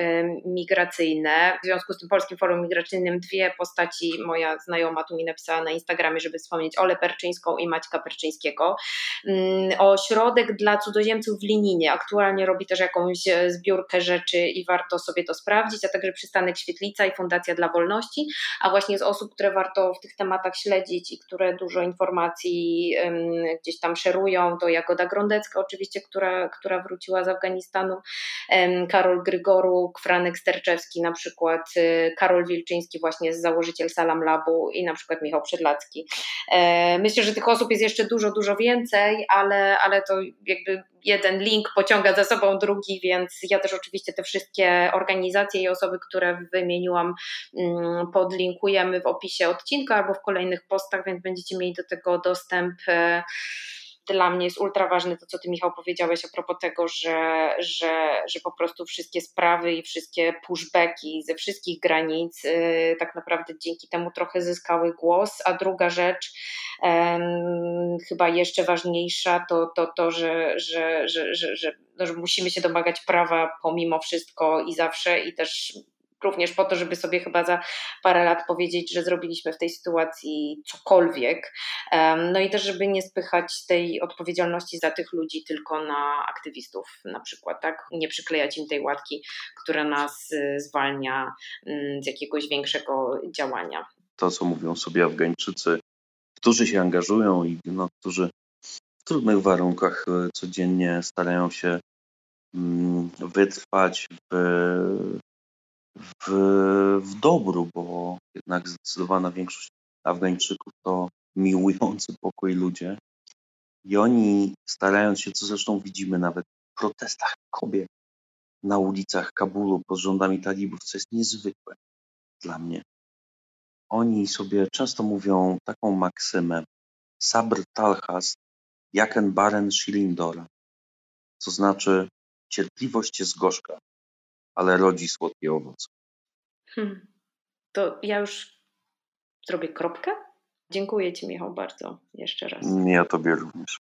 Migracyjne. W związku z tym Polskim Forum Migracyjnym dwie postaci moja znajoma tu mi napisała na Instagramie, żeby wspomnieć Olę Perczyńską i Maćka Perczyńskiego. Mm, ośrodek dla cudzoziemców w Lininie aktualnie robi też jakąś zbiórkę rzeczy i warto sobie to sprawdzić, a także przystanek Świetlica i Fundacja dla Wolności, a właśnie z osób, które warto w tych tematach śledzić i które dużo informacji gdzieś tam szerują, to Jagoda Grondecka oczywiście, która, która wróciła z Afganistanu, Karol Grygoruk, Franek Sterczewski na przykład, y, Karol Wilczyński właśnie założyciel Salam Labu i na przykład Michał Przedlacki. E, myślę, że tych osób jest jeszcze dużo, dużo więcej, ale, ale to jakby jeden link pociąga za sobą drugi, więc ja też oczywiście te wszystkie organizacje i osoby, które wymieniłam, mm, podlinkujemy w opisie odcinka albo w kolejnych postach, więc będziecie mieli do tego dostęp e, dla mnie jest ultra ważne to, co ty Michał powiedziałeś a propos tego, że, że, że po prostu wszystkie sprawy i wszystkie pushbacki ze wszystkich granic yy, tak naprawdę dzięki temu trochę zyskały głos, a druga rzecz yy, chyba jeszcze ważniejsza to to, to że, że, że, że, że, że musimy się domagać prawa pomimo wszystko i zawsze i też również po to, żeby sobie chyba za parę lat powiedzieć, że zrobiliśmy w tej sytuacji cokolwiek. No i też, żeby nie spychać tej odpowiedzialności za tych ludzi tylko na aktywistów na przykład, tak? Nie przyklejać im tej łatki, która nas y, zwalnia mm, z jakiegoś większego działania. To, co mówią sobie Afgańczycy, którzy się angażują i no, którzy w trudnych warunkach y, codziennie starają się mm, wytrwać w w, w dobru, bo jednak zdecydowana większość Afgańczyków to miłujący pokój ludzie. I oni starając się, co zresztą widzimy nawet w protestach kobiet na ulicach Kabulu pod rządami talibów, co jest niezwykłe dla mnie. Oni sobie często mówią taką maksymę sabr talhas jaken baren shilindora, co znaczy cierpliwość jest gorzka, ale rodzi słodkie owoce. Hmm. To ja już zrobię kropkę. Dziękuję Ci, Michał, bardzo jeszcze raz. Ja Tobie również.